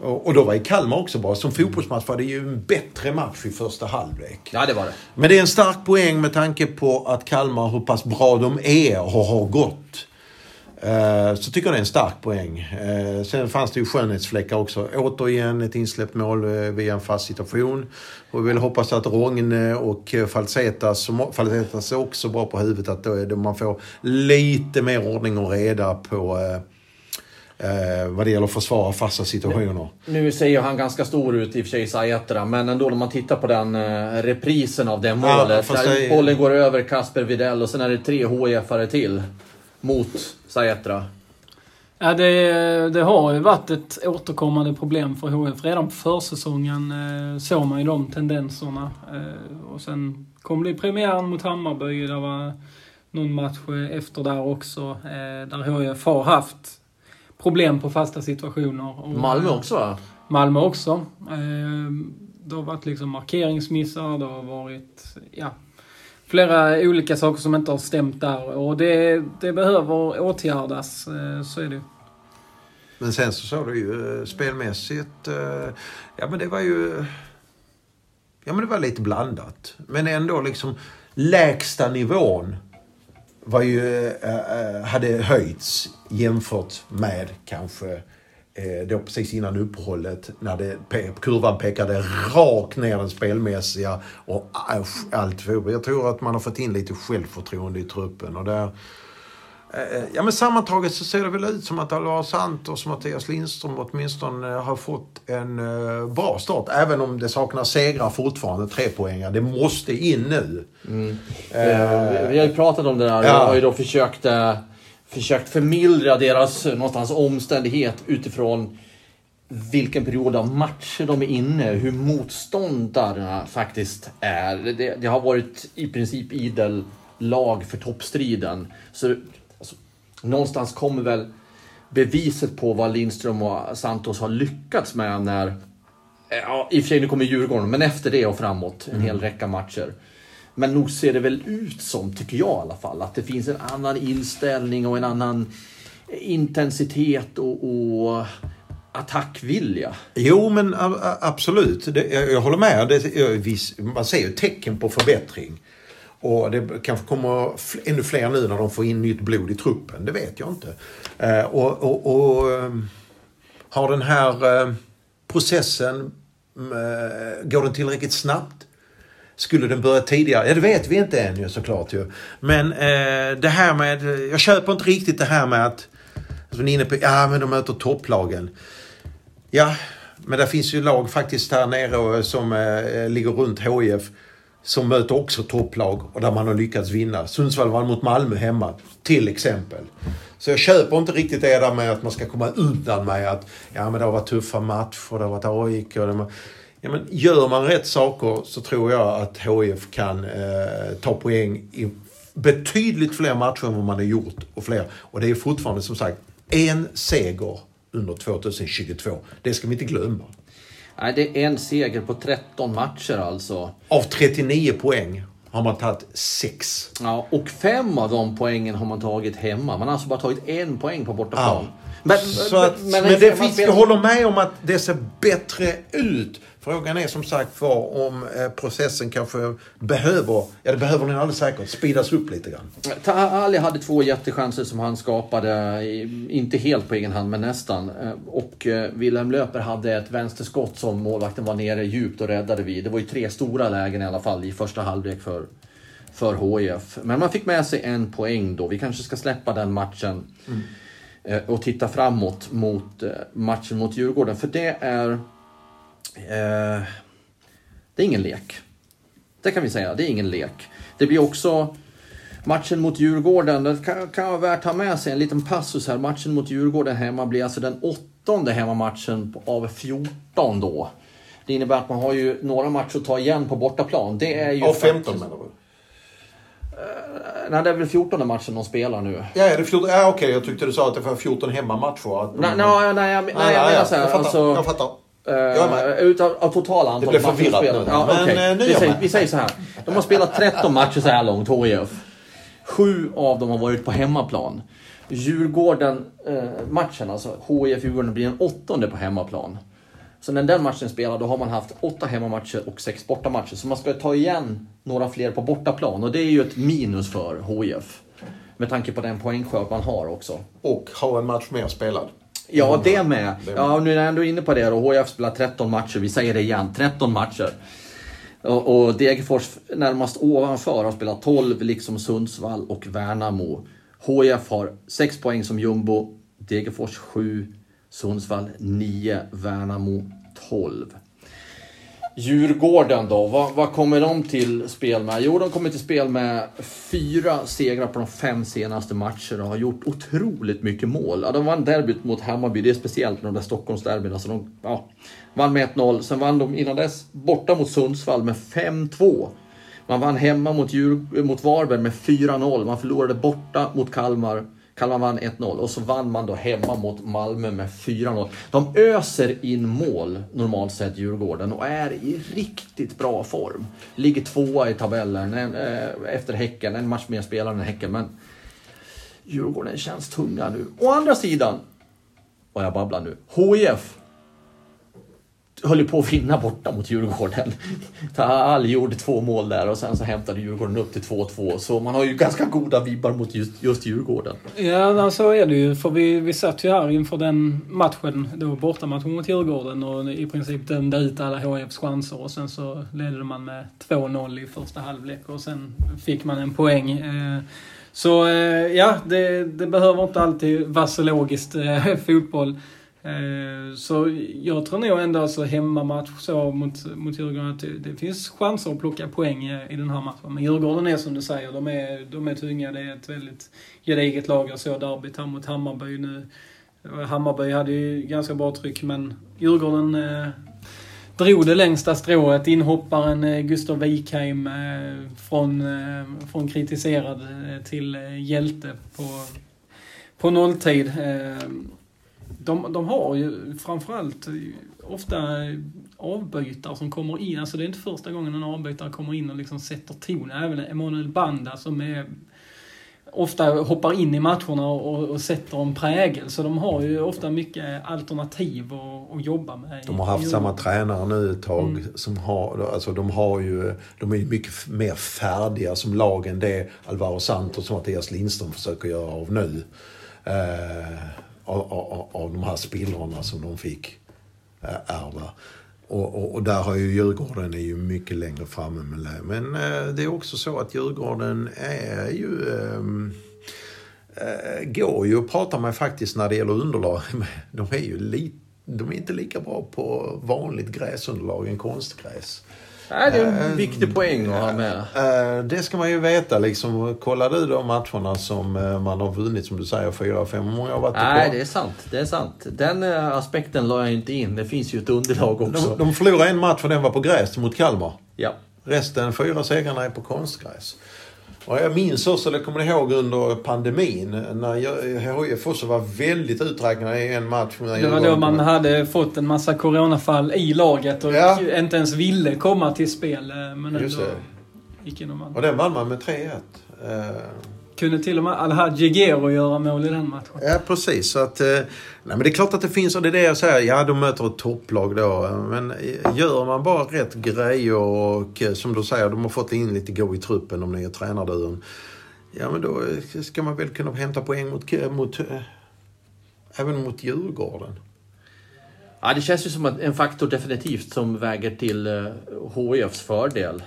och då var i Kalmar också bra. Som fotbollsmatch var det ju en bättre match i första halvlek. Ja, det var det. Men det är en stark poäng med tanke på att Kalmar, hur pass bra de är och har gått. Eh, Så tycker jag det är en stark poäng. Eh, Sen fanns det ju skönhetsfläckar också. Återigen ett insläppt mål eh, via en fast situation. Och vi vill hoppas att Rogne och Falsetas, som Falsetas är också bra på huvudet, att man får lite mer ordning och reda på eh, vad det gäller att försvara fasta situationer. Nu ser ju han ganska stor ut i och för sig, Saetra, men ändå när man tittar på den eh, reprisen av det Ja, målet. fast där det- bollen går över Kasper Videll och sen är det tre HIF-are till mot Saetra. Ja, det, det har ju varit ett återkommande problem för HF. Redan på försäsongen eh, såg man ju de tendenserna. Eh, och sen kom det i premiären mot Hammarby. Det var någon match eh, efter där också. Eh, där HF har haft problem på fasta situationer. Och, Malmö eh, också va? Malmö också. Eh, det har varit liksom markeringsmissar, det har varit ja, flera olika saker som inte har stämt där. Och det, det behöver åtgärdas, eh, så är det. Men sen så såg du ju spelmässigt, ja men det var ju... Ja men det var lite blandat. Men ändå liksom lägsta nivån var ju, eh, eh, hade höjts jämfört med kanske eh, då precis innan uppehållet när det, kurvan pekade rakt ner den spelmässiga och allt. Jag tror att man har fått in lite självförtroende i truppen och där Ja men sammantaget så ser det väl ut som att Alvar Santos och Mattias Lindström åtminstone eh, har fått en eh, bra start. Även om det saknas segrar fortfarande, tre poängar. Det måste in nu. Eh, vi har ju pratat om det där. Ja. Jag har ju då försökt, eh, försökt förmildra deras eh, någonstans omständighet utifrån vilken period av matcher de är inne, hur motståndarna faktiskt är. Det, det har varit i princip idel lag för toppstriden. Så någonstans kommer väl beviset på vad Lindström och Santos har lyckats med när Ja, i och för sig nu kommer Djurgården, men efter det och framåt en hel räcka matcher. Men nog ser det väl ut som, tycker jag i alla fall, att det finns en annan inställning och en annan intensitet och, och attackvilja. Jo, men absolut. Det, jag, jag håller med. Det, jag, man ser ju tecken på förbättring. Och det kanske kommer ännu fler nu när de får in nytt blod i truppen. Det vet jag inte. Eh, och, och, och ehm, har den här eh, processen, mm, eh, går den tillräckligt snabbt? Skulle den börja tidigare? Ja, det vet vi inte än ju såklart ju. Men eh, det här med, jag köper inte riktigt det här med att, som ni är inne på, ja men de möter topplagen. Ja, men det finns ju lag faktiskt här nere som eh, ligger runt HIF som möter också topplag och där man har lyckats vinna. Sundsvall vann mot Malmö hemma, till exempel. Så jag köper inte riktigt det där med att man ska komma undan med att ja, men det har varit tuffa matcher, det har varit AIK. och det- Ja, men gör man rätt saker så tror jag att HIF kan eh, ta poäng i betydligt fler matcher än vad man har gjort. Och, fler. och det är fortfarande som sagt en seger under 2022. Det ska vi inte glömma. Nej, det är en seger på 13 matcher alltså. Av 39 poäng har man tagit 6. Ja, och fem av de poängen har man tagit hemma. Man har alltså bara tagit en poäng på bortaplan. Ja. Men, att, men, man det finns, jag håller med om att det ser bättre ut. Frågan är som sagt var om eh, processen kanske behöver, ja det behöver den alldeles säkert, speedas upp lite grann. Ali hade två jättechanser som han skapade, inte helt på egen hand men nästan. Eh, Och eh, Wilhelm Löper hade ett vänsterskott som målvakten var nere djupt och räddade vid. Det var ju tre stora lägen i alla fall i första halvlek för, för HIF. Men man fick med sig en poäng då. Vi kanske ska släppa den matchen eh, och titta framåt mot matchen mot Djurgården. För det är... Eh, det är ingen lek. Det kan vi säga, det är ingen lek. Det blir också matchen mot Djurgården, det kan, kan vara värt att ha med sig en liten passus här. Matchen mot Djurgården hemma blir alltså den åttonde hemmamatchen av 14 då. Det innebär att man har ju några matcher att ta igen på bortaplan. Det är ju Av 15 faktiskt- menar du? Nej, det är väl 14 matchen de spelar nu. Ja, är det 14? Ja, okej, jag tyckte du sa att det var 14 hemmamatcher. Att, Nej, nej, nej, jag, nej, jag menar så här, jag fattar. alltså... jag fattar. Uh, utav av totala antal blev matcher förvirrat spelade. nu. Ja, Men, okej. eh, nu vi, säger, vi säger så här. De har spelat 13 matcher så här långt, HIF. Sju av dem har varit på hemmaplan. Djurgården-matchen, alltså HIF-Djurgården, blir den åttonde på hemmaplan. Så när den matchen spelar, då har man haft åtta hemmamatcher och sex bortamatcher. Så man ska ta igen några fler på bortaplan. Och det är ju ett minus för HIF. Med tanke på den poängskörd man har också. Och ha en match mer spelad. Ja, det med. Ja, nu är jag ändå inne på det då. HIF spelar 13 matcher. Vi säger det igen, 13 matcher. Och, och Degerfors närmast ovanför har spelat 12, liksom Sundsvall och Värnamo. HIF har 6 poäng som jumbo. Degerfors 7, Sundsvall 9, Värnamo 12. Djurgården då, vad, vad kommer de till spel med? Jo, de kommer till spel med fyra segrar på de fem senaste matcherna och har gjort otroligt mycket mål. Ja, de vann derbyt mot Hammarby, det är speciellt med de där Stockholmsderbyna. Så de ja, vann med 1-0, sen vann de innan dess borta mot Sundsvall med 5-2. Man vann hemma mot, Djur, mot Varberg med 4-0, man förlorade borta mot Kalmar. Kalmar vann 1-0 och så vann man då hemma mot Malmö med 4-0. De öser in mål normalt sett Djurgården och är i riktigt bra form. Ligger tvåa i tabellen en, eh, efter Häcken, en match mer spelare än Häcken. Men Djurgården känns tunga nu. Å andra sidan, vad jag babblar nu, HIF höll ju på att vinna borta mot Djurgården. Taal gjorde två mål där och sen så hämtade Djurgården upp till 2-2. Så man har ju ganska goda vibbar mot just, just Djurgården. Ja, så är det ju. För vi, vi satt ju här inför den matchen, då bortamatchen mot Djurgården och i princip dömde ut alla HIFs chanser och sen så ledde man med 2-0 i första halvlek och sen fick man en poäng. Eh, så eh, ja, det, det behöver inte alltid vara så logiskt eh, fotboll. Eh, så jag tror nog ändå alltså hemmamatch så mot, mot Djurgården att det, det finns chanser att plocka poäng i den här matchen. Men Djurgården är som du säger, de är, de är tunga. Det är ett väldigt gediget lag. Jag såg derbyt här mot Hammarby nu. Hammarby hade ju ganska bra tryck men Djurgården eh, drog det längsta strået. Inhopparen eh, Gustav Wikheim eh, från, eh, från kritiserad eh, till eh, hjälte på, på nolltid. Eh, de, de har ju framförallt ofta avbytare som kommer in. Alltså det är inte första gången en avbytare kommer in och liksom sätter ton. Även Emanuel Banda som är ofta hoppar in i matcherna och, och sätter en prägel. Så de har ju ofta mycket alternativ att, att jobba med. De har haft samma tränare nu ett tag. Mm. Som har, alltså de, har ju, de är ju mycket mer färdiga som lag än det Alvaro Santos och Mattias Lindström försöker göra av nu. Eh, av, av, av de här spillrorna som de fick eh, ärva. Och, och, och där har ju Djurgården är ju mycket längre framme med det. Men eh, det är också så att Djurgården är ju... Ehm, eh, går ju att prata med faktiskt när det gäller underlag. De är ju lite de är inte lika bra på vanligt gräsunderlag än konstgräs. Nej, det är en Eh, viktig poäng att ha med. Eh, Det ska man ju veta liksom. Kollar du de matcherna som eh, man har vunnit, som du säger, 4-5, hur många har varit Nej, på? det är sant. Det är sant. Den eh, aspekten la jag inte in. Det finns ju ett underlag också. de, de förlorade en match för den var på gräs mot Kalmar. Ja. Resten, fyra segrarna är på konstgräs. Och jag minns också, eller kommer ni ihåg under pandemin, när HIF också var väldigt uträknade i en match. Det var då man hade fått en massa coronafall i laget och Ja. inte ens ville komma till spel. eh, Men ändå det. gick in och vann. Och den vann man med 3-1. Kunde till och med Alhaji Gero göra mål i den matchen. Ja, precis. Så att, eh, nej, men det är klart att det finns, och det är det jag säger, ja de möter ett topplag då. Men eh, gör man bara rätt grejer och eh, som du säger, de har fått in lite go i truppen, de nya tränarduon. Ja, men då ska man väl kunna hämta poäng mot, mot även mot Djurgården. Ja, det känns ju som att en faktor definitivt som väger till HIFs fördel.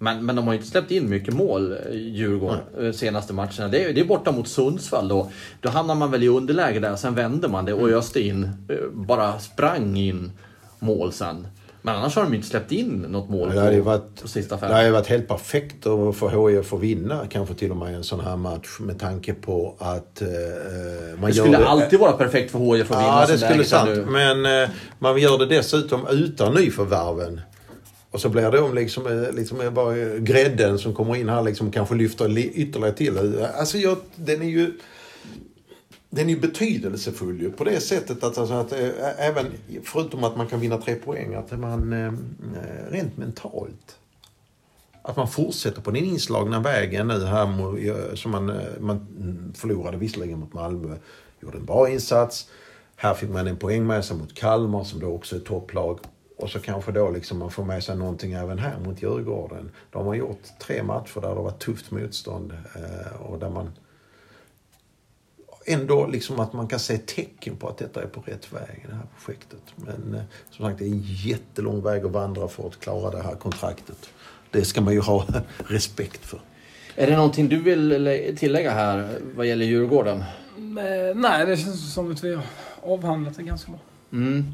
Men, men de har ju inte släppt in mycket mål, eh, Djurgården, eh, senaste matcherna. Det är, det är borta mot Sundsvall då. Då hamnar man väl i underläge där, sen vände man det och öste in, eh, bara sprang in mål sen. Men annars har de ju inte släppt in något mål Det hade på, varit, på sista det fem. hade ju varit helt perfekt att få HIF att vinna kanske till och med en sån här match med tanke på att eh, man Det gör skulle alltid vara perfekt för HIF att vinna Ja, det skulle sant. nu. Men eh, man gör det dessutom utan nyförvärven. Och så blir de liksom, eh, liksom eh, bara grädden som kommer in här liksom kanske lyfter ytterligare till. Eh, alltså jag, den är ju... Den är ju betydelsefull ju på det sättet att, alltså, att äh, även, förutom att man kan vinna tre poäng, att man äh, rent mentalt att man fortsätter på den inslagna vägen nu här som man, man förlorade visserligen mot Malmö. Gjorde en bra insats. Här fick man en poäng med sig mot Kalmar som då också är topplag. Och så kanske då liksom man får med sig någonting även här mot Djurgården. De har gjort tre matcher där det varit tufft motstånd eh, och där man ändå liksom att man kan se tecken på att detta är på rätt väg i det här projektet. Men eh, som sagt, det är en jättelång väg att vandra för att klara det här kontraktet. Det ska man ju ha respekt för. Är det någonting du vill lä- tillägga här vad gäller Djurgården? Eh, Nej, det känns som att vi har avhandlat det ganska bra. Mm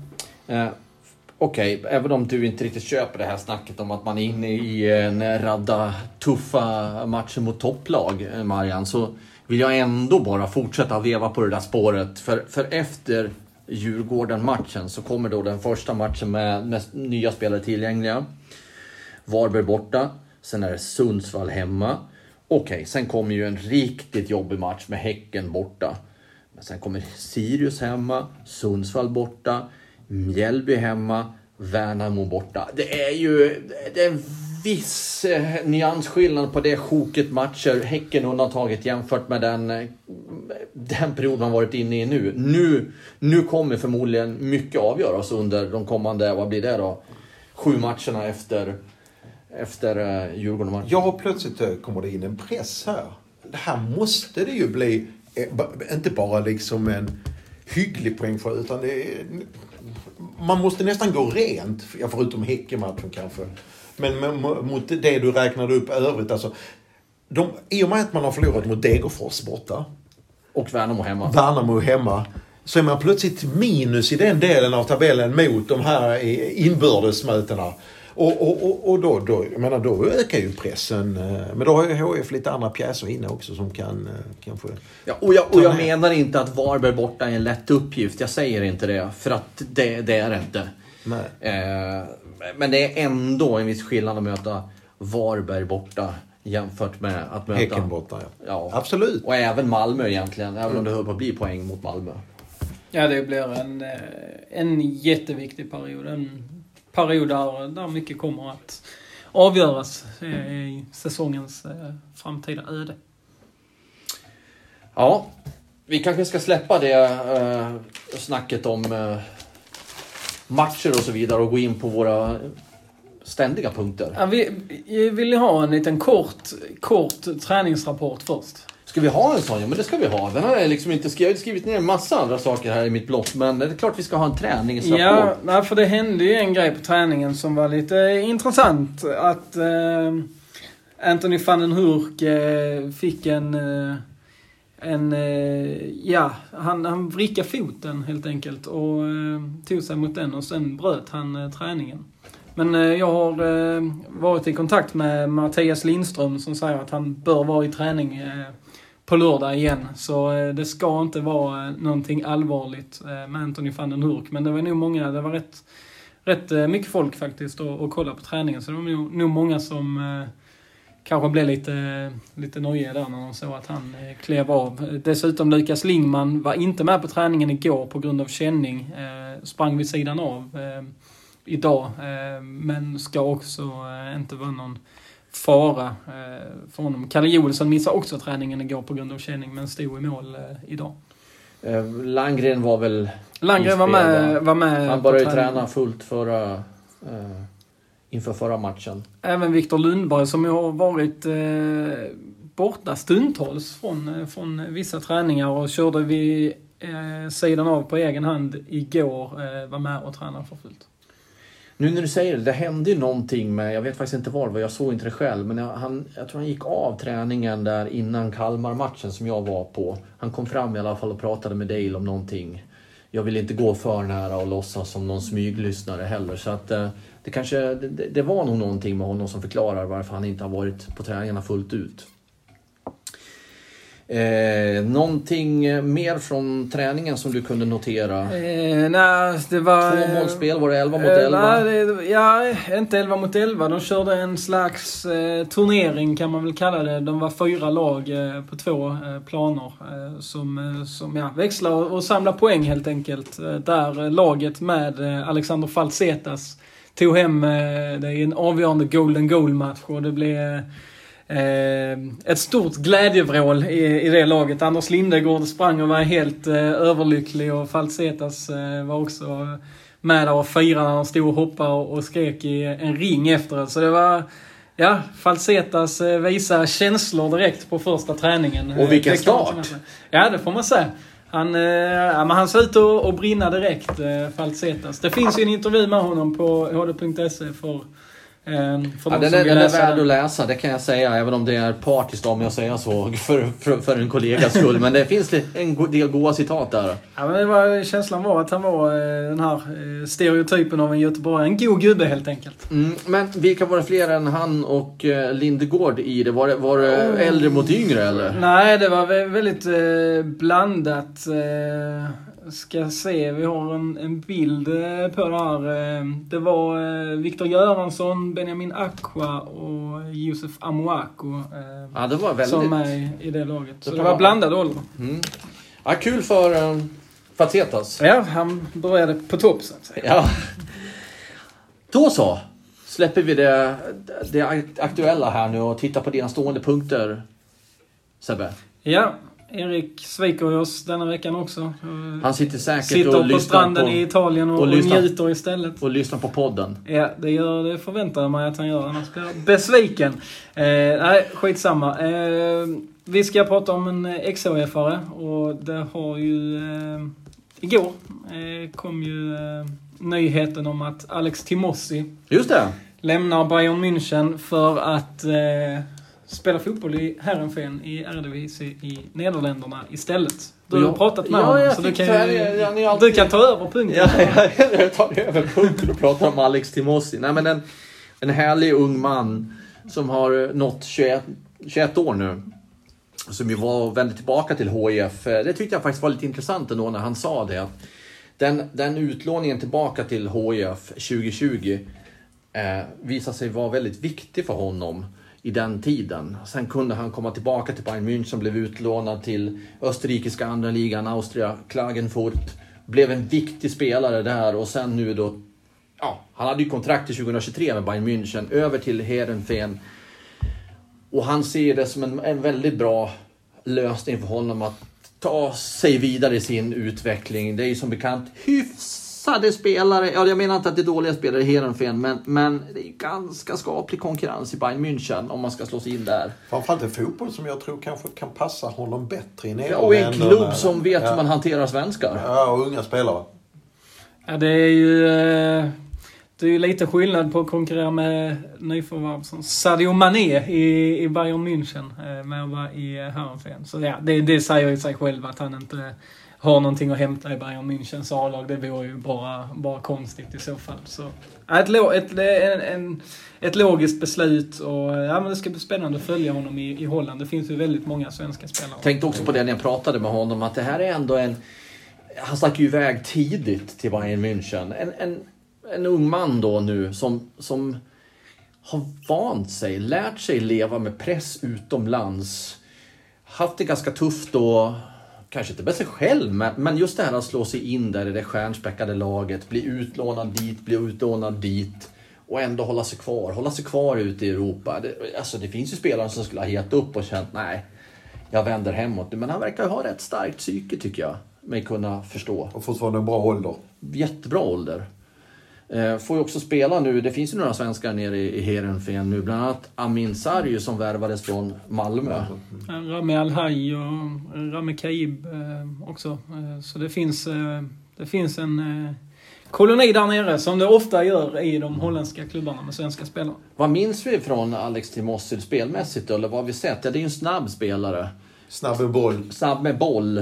okej, Okej, även om du inte riktigt köper det här snacket om att man är inne i en radda tuffa matcher mot topplag, eh, Marian, så vill jag ändå bara fortsätta veva på det där spåret. För, för efter Djurgården-matchen så kommer då den första matchen med, med nya spelare tillgängliga. Varberg borta, sen är det Sundsvall hemma. Okej, sen kommer ju en riktigt jobbig match med Häcken borta. Men sen kommer Sirius hemma, Sundsvall borta, Mjällby hemma, Värnamo borta. Det är ju det är en viss eh, nyansskillnad på det sjoket matcher, Häcken undantaget jämfört med den, eh, den period man varit inne i nu. nu. Nu kommer förmodligen mycket avgöras under de kommande, vad blir det då? Sju matcherna efter, efter eh, Djurgården-matchen. Ja, plötsligt kommer det in en press här. Det här måste det ju bli, inte bara liksom en hygglig poäng för, utan det är, man måste nästan gå rent, ja, förutom Häckenmatchen kanske. Men mot det du räknade upp övrigt, alltså. De, I och med att man har förlorat mot Degerfors borta, Och Värnamo hemma. Värnamo hemma, så är man plötsligt minus i den delen av tabellen mot de här inbördesmötena. Och, och, och, och då, då, jag menar, då ökar ju pressen. eh, Men då har ju HF lite andra pjäser inne också som kan eh, kanske... Ja, och jag, och jag menar inte att Varberg borta är en lätt uppgift. Jag säger inte det, för att det, det är det inte. Nej. Eh, men det är ändå en viss skillnad att möta Varberg borta jämfört med att möta... Häcken borta, ja. Ja. Absolut. Och även Malmö egentligen, även om det höll på att bli poäng mot Malmö. Ja, det blir en, eh, en jätteviktig period. En period där, där mycket kommer att avgöras i säsongens eh, framtida öde. Ja, vi kanske ska släppa det eh, snacket om eh, matcher och så vidare och gå in på våra ständiga punkter. Ja, vi, vi vill ju ha en liten kort, kort träningsrapport först. Ska vi ha en sån? Ja, men det ska vi ha. Den har jag liksom inte skrivit. Jag har skrivit ner en massa andra saker här i mitt block, men det är klart vi ska ha en träningsrapport. Ja, nej, för det hände ju en grej på träningen som var lite intressant. Att eh, Anthony van den Hurk eh, fick en... Eh, en eh, ja, han, han vrickade foten helt enkelt och eh, tog sig mot den och sen bröt han eh, träningen. Men jag har varit i kontakt med Mattias Lindström som säger att han bör vara i träning på lördag igen. Så eh, det ska inte vara eh, någonting allvarligt eh, med Anthony van den Hurk. Men det var nog många, det var rätt, rätt mycket folk faktiskt och, och kolla på träningen. Så det var nog, nog många som kanske blev lite, lite nojiga där när de såg att han klev av. Dessutom Lukas Lingman var inte med på träningen igår på grund av känning. Sprang vid sidan av idag. Men ska också inte vara någon fara eh, för honom. Kalle Joelsson missade också träningen igår på grund av känning men stod i mål eh, idag. Eh, Landgren var väl... Landgren var med, var med Han började träna fullt förra... Eh, inför förra matchen. Även Viktor Lundberg som ju har varit eh, borta stundtals från, från vissa träningar och körde vid eh, sidan av på egen hand igår. Eh, var med och tränade för fullt. Nu när du säger det, det hände ju någonting med, jag vet faktiskt inte var det var, jag såg inte det själv, men jag, han, jag tror han gick av träningen där innan Kalmar-matchen som jag var på. Han kom fram i alla fall och pratade med Dale om någonting. Jag vill inte gå för nära och låtsas som någon smyglyssnare heller, så att eh, det kanske, det- det var nog någonting med honom som förklarar varför han inte har varit på träningarna fullt ut. Eh, någonting mer från träningen som du kunde notera? Eh, nej, det var... Två målspel, var det 11 mot Eh, 11? nej, det, ja, inte 11 mot 11. De körde en slags eh, turnering kan man väl kalla det. De var fyra lag eh, på två eh, planer eh, som, eh, som ja, växlar och, och samlar poäng helt enkelt. Eh, där eh, laget med eh, Alexander Falsetas tog hem eh, det i en avgörande golden goal-match och det blev Eh, ett stort glädjevrål i, i det laget. Anders Lindegård sprang och var helt eh, överlycklig och Falsetas eh, var också med där och firade när han stod och hoppade och, skrek i en ring efteråt. Så det var, ja, Falsetas eh, visa känslor direkt på första träningen. Och vilken Eh, start. Ja, det får man säga. Han, eh, ja, men han ser ut att, brinna direkt, eh, Falsetas. Det finns ju en intervju med honom på hd.se för, eh, för Ja, de den, är, den är värd att läsa, det kan jag säga. Även om det är partiskt om jag säger så för, för, för en kollegas skull. Men det finns en del goda citat där. Ja, men det var, känslan var att han var eh, den här eh, stereotypen av en göteborgare. En god gubbe helt enkelt. Mm, men vilka var det fler än han och eh, Lindegård i det? Var det, var det äldre mot yngre eller? Nej, det var vä- väldigt eh, blandat. Eh, ska se, vi har en, en bild eh, på det här. Eh, det var eh, Viktor Göransson, Benjamin Aqua och Josef Amoako Ja, det var väldigt... som är i, det laget. Så Det var- var blandad ålder. Mm. Ja, kul för Facetas. Ja, han började på topp så att säga. Ja. Då så. Släpper vi det, det aktuella här nu och tittar på dina stående punkter. Sebbe. Ja, Erik sviker ju oss denna veckan också. Han sitter säkert Sitter och på lyssnar stranden på, i Italien och, och och njuter istället. och lyssnar på podden. Ja, det, gör, det förväntar jag mig att han gör, annars blir jag besviken. Eh, nej, skitsamma. Eh, vi ska prata om en XHF-are och det har ju... Eh, igår eh, kom ju eh, nyheten om att Alex Timossi Just det. lämnar Bayern München för att eh, spela fotboll i Herrenfen i Eredivisie i Nederländerna istället. Du har Ja. pratat med Ja, honom jag så du kan, färg- ju, ja, ni har alltid- du kan ta över punkten. Ja, ja, jag tar över punkten och pratar om Alex Timossi. Nej, men en, en härlig ung man som har nått 21, 21 år nu. Som ju var vände tillbaka till HIF. Det tyckte jag faktiskt var lite intressant ändå när han sa det. Att den, den utlåningen tillbaka till HIF 2020 eh, visade sig vara väldigt viktig för honom i den tiden. Sen kunde han komma tillbaka till Bayern München, blev utlånad till österrikiska andra ligan, Austria, Klagenfurt. Blev en viktig spelare där och sen nu då... Ja, han hade ju kontrakt till 2023 med Bayern München, över till Heerenveen. Och han ser det som en, en väldigt bra lösning för honom att ta sig vidare i sin utveckling. Det är ju som bekant hyfsade spelare. Ja, jag menar inte att det är dåliga spelare i Heerenveen, men, men det är ju ganska skaplig konkurrens i Bayern München om man ska slå sig in där. Framförallt en fotboll som jag tror kanske kan passa honom bättre i Ja, och en klubb som vet ja. hur man hanterar svenskar. Ja, och unga spelare. Ja, det är ju... eh, Det är ju lite skillnad på att konkurrera med nyförvärv som Sadio Mané i, i Bayern München eh, med att vara i Herrenfen. Så ja, det, det säger ju sig själv att han inte har någonting att hämta i Bayern Münchens A-lag. Det vore ju bara, bara konstigt i så fall. Så, ett, ett, en, en, ett logiskt beslut och ja, men det ska bli spännande att följa honom i, i Holland. Det finns ju väldigt många svenska spelare. Tänkte också på det när jag pratade med honom, att det här är ändå en... Han stack ju iväg tidigt till Bayern München. En, en, en ung man då nu som, som har vant sig, lärt sig leva med press utomlands. Haft det ganska tufft då, kanske inte med sig själv, men, men just det här att slå sig in där i det stjärnspäckade laget, bli utlånad dit, bli utlånad dit och ändå hålla sig kvar, hålla sig kvar ute i Europa. Det, alltså det finns ju spelare som skulle ha gett upp och känt nej, jag vänder hemåt. Men han verkar ha rätt starkt psyke tycker jag, mig kunna förstå. Och fortfarande en bra ålder. Jättebra ålder. Eh, får ju också spela nu, det finns ju några svenskar nere i, Heerenveen nu, bland annat Amin Sarju som värvades från Malmö. Ja, Rami Alhaj och Rami Kaib eh, också. Eh, så det finns, eh, det finns en eh, koloni där nere, som det ofta gör i de holländska klubbarna med svenska spelare. Vad minns vi från Alex Timossil spelmässigt eller vad har vi sett? Ja, det är ju en snabb spelare. Snabb med boll. Snabb med boll.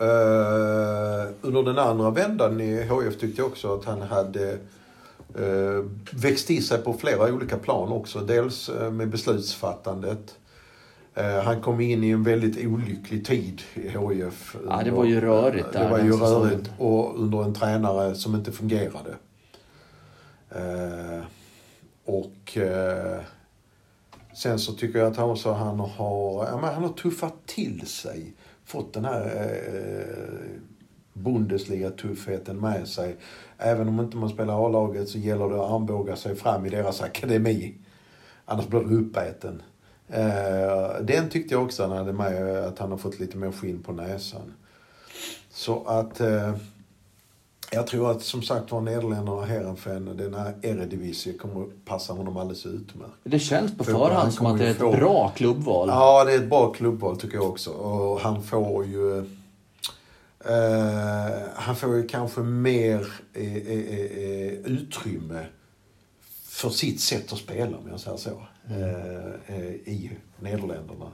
Eh, under den andra vändan i HF tyckte jag också att han hade uh, växt i sig på flera olika plan också. Dels eh, med beslutsfattandet. Eh, han kom in i en väldigt olycklig tid i HIF. Ja, det var ju rörigt där Det var ju rörigt och under en tränare som inte fungerade. Eh, och eh, sen så tycker jag att han också han har, ja, men han har tuffat till sig. Fått den här eh, Bundesliga-tuffheten med sig. Även om inte man spelar A-laget så gäller det att armbåga sig fram i deras akademi. Annars blir du uppäten. Eh, den tyckte jag också han hade med, att han har fått lite mer skinn på näsan. Så att eh, jag tror att som sagt var Nederländerna och Heerenveen, den här Eredivisie kommer att passa honom alldeles utmärkt. Det känns på För han förhand som att det är ett få- bra klubbval. Ja, det är ett bra klubbval tycker jag också. Och han får ju... Eh, han får ju kanske mer eh eh, eh, eh, utrymme för sitt sätt att spela, om jag säger så, mm. eh, i Nederländerna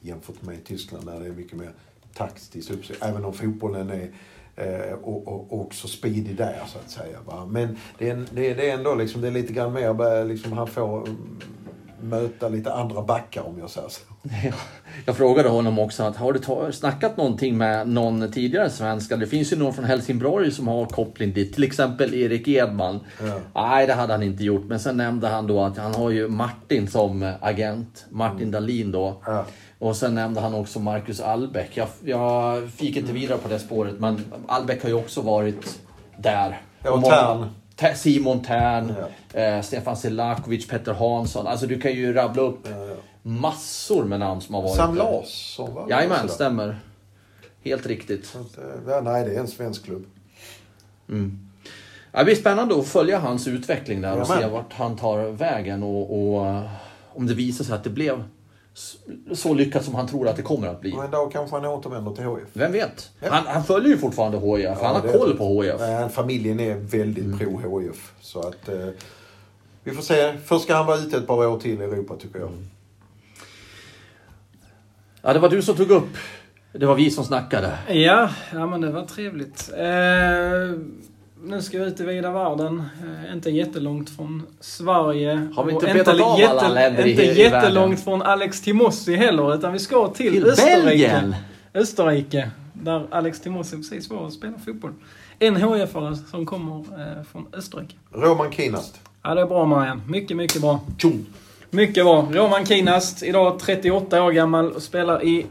jämfört med Tyskland där det är mycket mer taktiskt uppsyn. Även om fotbollen är eh, och, och, också speedig där, så att säga. Va? Men det är, det, är, det är ändå liksom, det är lite grann mer, liksom, han får mm, möta lite andra backar, om jag säger så. Jag frågade honom också att har du snackat någonting med någon tidigare svenska? Det finns ju någon från Helsingborg som har koppling dit, till exempel Erik Edman. Ja. Nej, det hade han inte gjort. Men sen nämnde han då att han har ju Martin som agent, Martin Dahlin då. Mm. Ja. Och sen nämnde han också Marcus Albeck. Jag, jag fick inte vidare på det spåret, men Albeck har ju också varit där. Ja, och Tern. Simon Tern, eh, Stefan Selakovic, Petter Hansson. Alltså du kan ju rabbla upp massor med namn som har varit Sam. Larsson, va? Jajamän, stämmer. Helt riktigt. Eh, Ja, nej, det är en svensk klubb. Ja, Det blir spännande att följa hans utveckling där och se vart han tar vägen och, och om det visar sig att det blev så lyckat som han tror att det kommer att bli. Och en dag kanske han återvänder till HIF. Vem vet? Ja. Han, han följer ju fortfarande HIF, han har det- koll på HIF. Nej, familjen är väldigt pro HIF. Så att... Eh, vi får se. Först ska han vara ute ett par år till i Europa, tycker jag. Ja, det var du som tog upp. Det var vi som snackade. Ja, ja men det var trevligt. Eh, nu ska vi ut i vida världen. Eh, inte jättelångt från Sverige. Har vi inte Och betat av jätte- alla länder i- Inte i jättelångt världen? från Alex Timossi heller, utan vi ska till, Till Österrike. Belgien! Österrike, där Alex Timossi precis var och spelade fotboll. En HIF-are som kommer eh, från Österrike. Roman Kinast. Ja, det är bra Marianne. Mycket, mycket bra. Tjong! Mycket bra. Roman Kinast, idag 38 år gammal och spelar i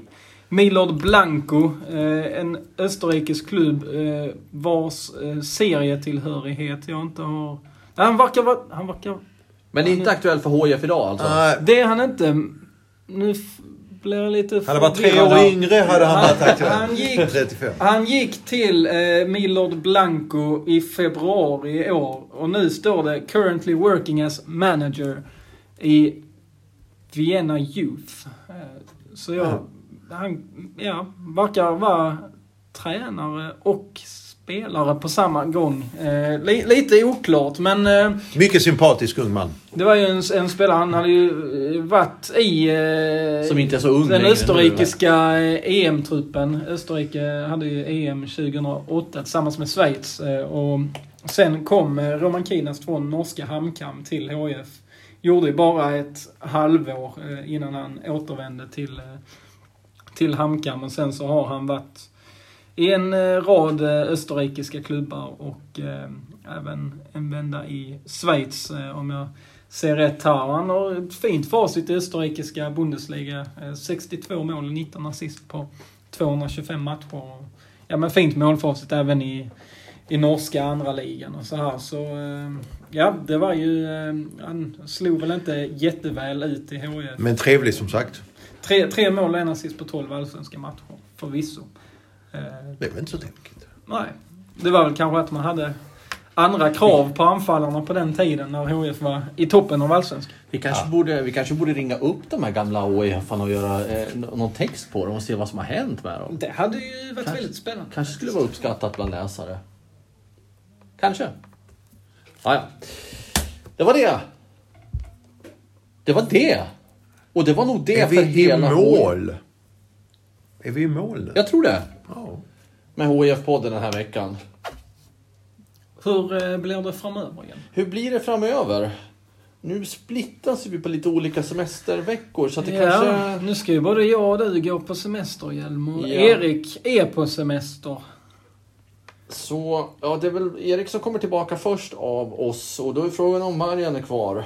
Milord Blanco, eh, en österrikisk klubb eh, vars eh, serietillhörighet jag inte har... Han verkar vara... Han verkar... Men det är inte aktuellt för HIF idag alltså? Nej, Det är han inte. Nu blir lite Han var tre år här. yngre hade han varit aktuell. Han gick, 35. han gick till Milord Blanco i februari i år. Och nu står det “Currently working as manager” i Vienna Youth. Så jag, han ja, verkar vara tränare och spelare på samma gång. Eh, li, lite oklart, men eh, Mycket sympatisk ung man. det var ju en, en spelare, han hade ju eh, varit i... Eh, Som inte är så ung Den österrikiska eh, EM-truppen. Österrike hade ju EM 2008 tillsammans med Schweiz. eh, Och sen kom Roman Kinas från norska Hamkam till HIF. Gjorde ju bara ett halvår innan han återvände till, till Hamkam. Och sen så har han varit i en eh, rad eh, österrikiska klubbar och eh, även en vända i Schweiz eh, om jag ser rätt här. Han har ett fint facit i österrikiska Bundesliga. Eh, 62 mål och 19 assist på 225 matcher. Ja men fint målfacit även i, i norska andra ligan och så här. Så eh, ja, det var ju... Eh, han slog väl inte jätteväl ut i HIF. Men trevlig som sagt. Tre, tre mål och en assist på 12 allsvenska matcher, förvisso. Eh, Det är väl inte så tokigt. Nej. Det var väl kanske att man hade andra krav på anfallarna på den tiden när HIF var i toppen av allsvenskan. Vi kanske, borde, vi kanske borde ringa upp de här gamla oif och göra eh, nå- någon text på dem och se vad som har hänt med dem. Det hade ju varit Kanske- väldigt spännande. Kanske skulle vara uppskattat bland läsare. Kanske. Ja, ja. Det var det. Det var det. Och det var nog det är för vi i hela mål? Är vi i mål nu? Jag tror det. Ja. Med HIF-podden den här veckan. Hur eh, blir det framöver igen? Hur blir det framöver? Nu splittas vi på lite olika semesterveckor så att det Ja, kanske... nu ska ju både jag och du gå på semester, Hjelm. Och Ja. Erik är på semester. Så, ja det är väl Erik som kommer tillbaka först av oss och då är frågan om Marian är kvar.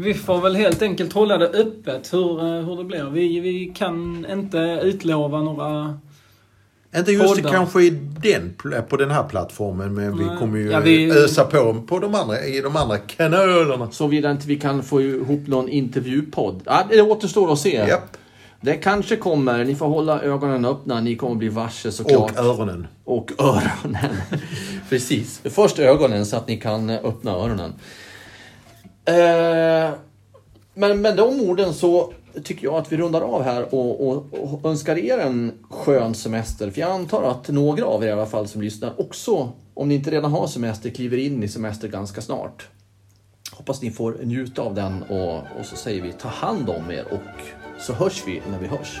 Vi får väl helt enkelt hålla det öppet hur, eh, hur det blir. Vi, vi kan inte utlova några... Inte just Poddar. kanske i den, på den här plattformen men vi kommer ju Ja, vi- ösa på, på de andra, i de andra kanalerna. Såvida inte vi kan få ihop någon intervjupodd. Ja, det återstår att se. Japp. Det kanske kommer. Ni får hålla ögonen öppna. Ni kommer bli varse såklart. Och öronen. Och öronen. Precis. Först ögonen så att ni kan eh, öppna öronen. Eh, men med de orden så tycker jag att vi rundar av här och, och, och önskar er en skön semester. För jag antar att några av er i alla fall som lyssnar också, om ni inte redan har semester, kliver in i semester ganska snart. Hoppas ni får njuta av den och, och så säger vi ta hand om er och så hörs vi när vi hörs.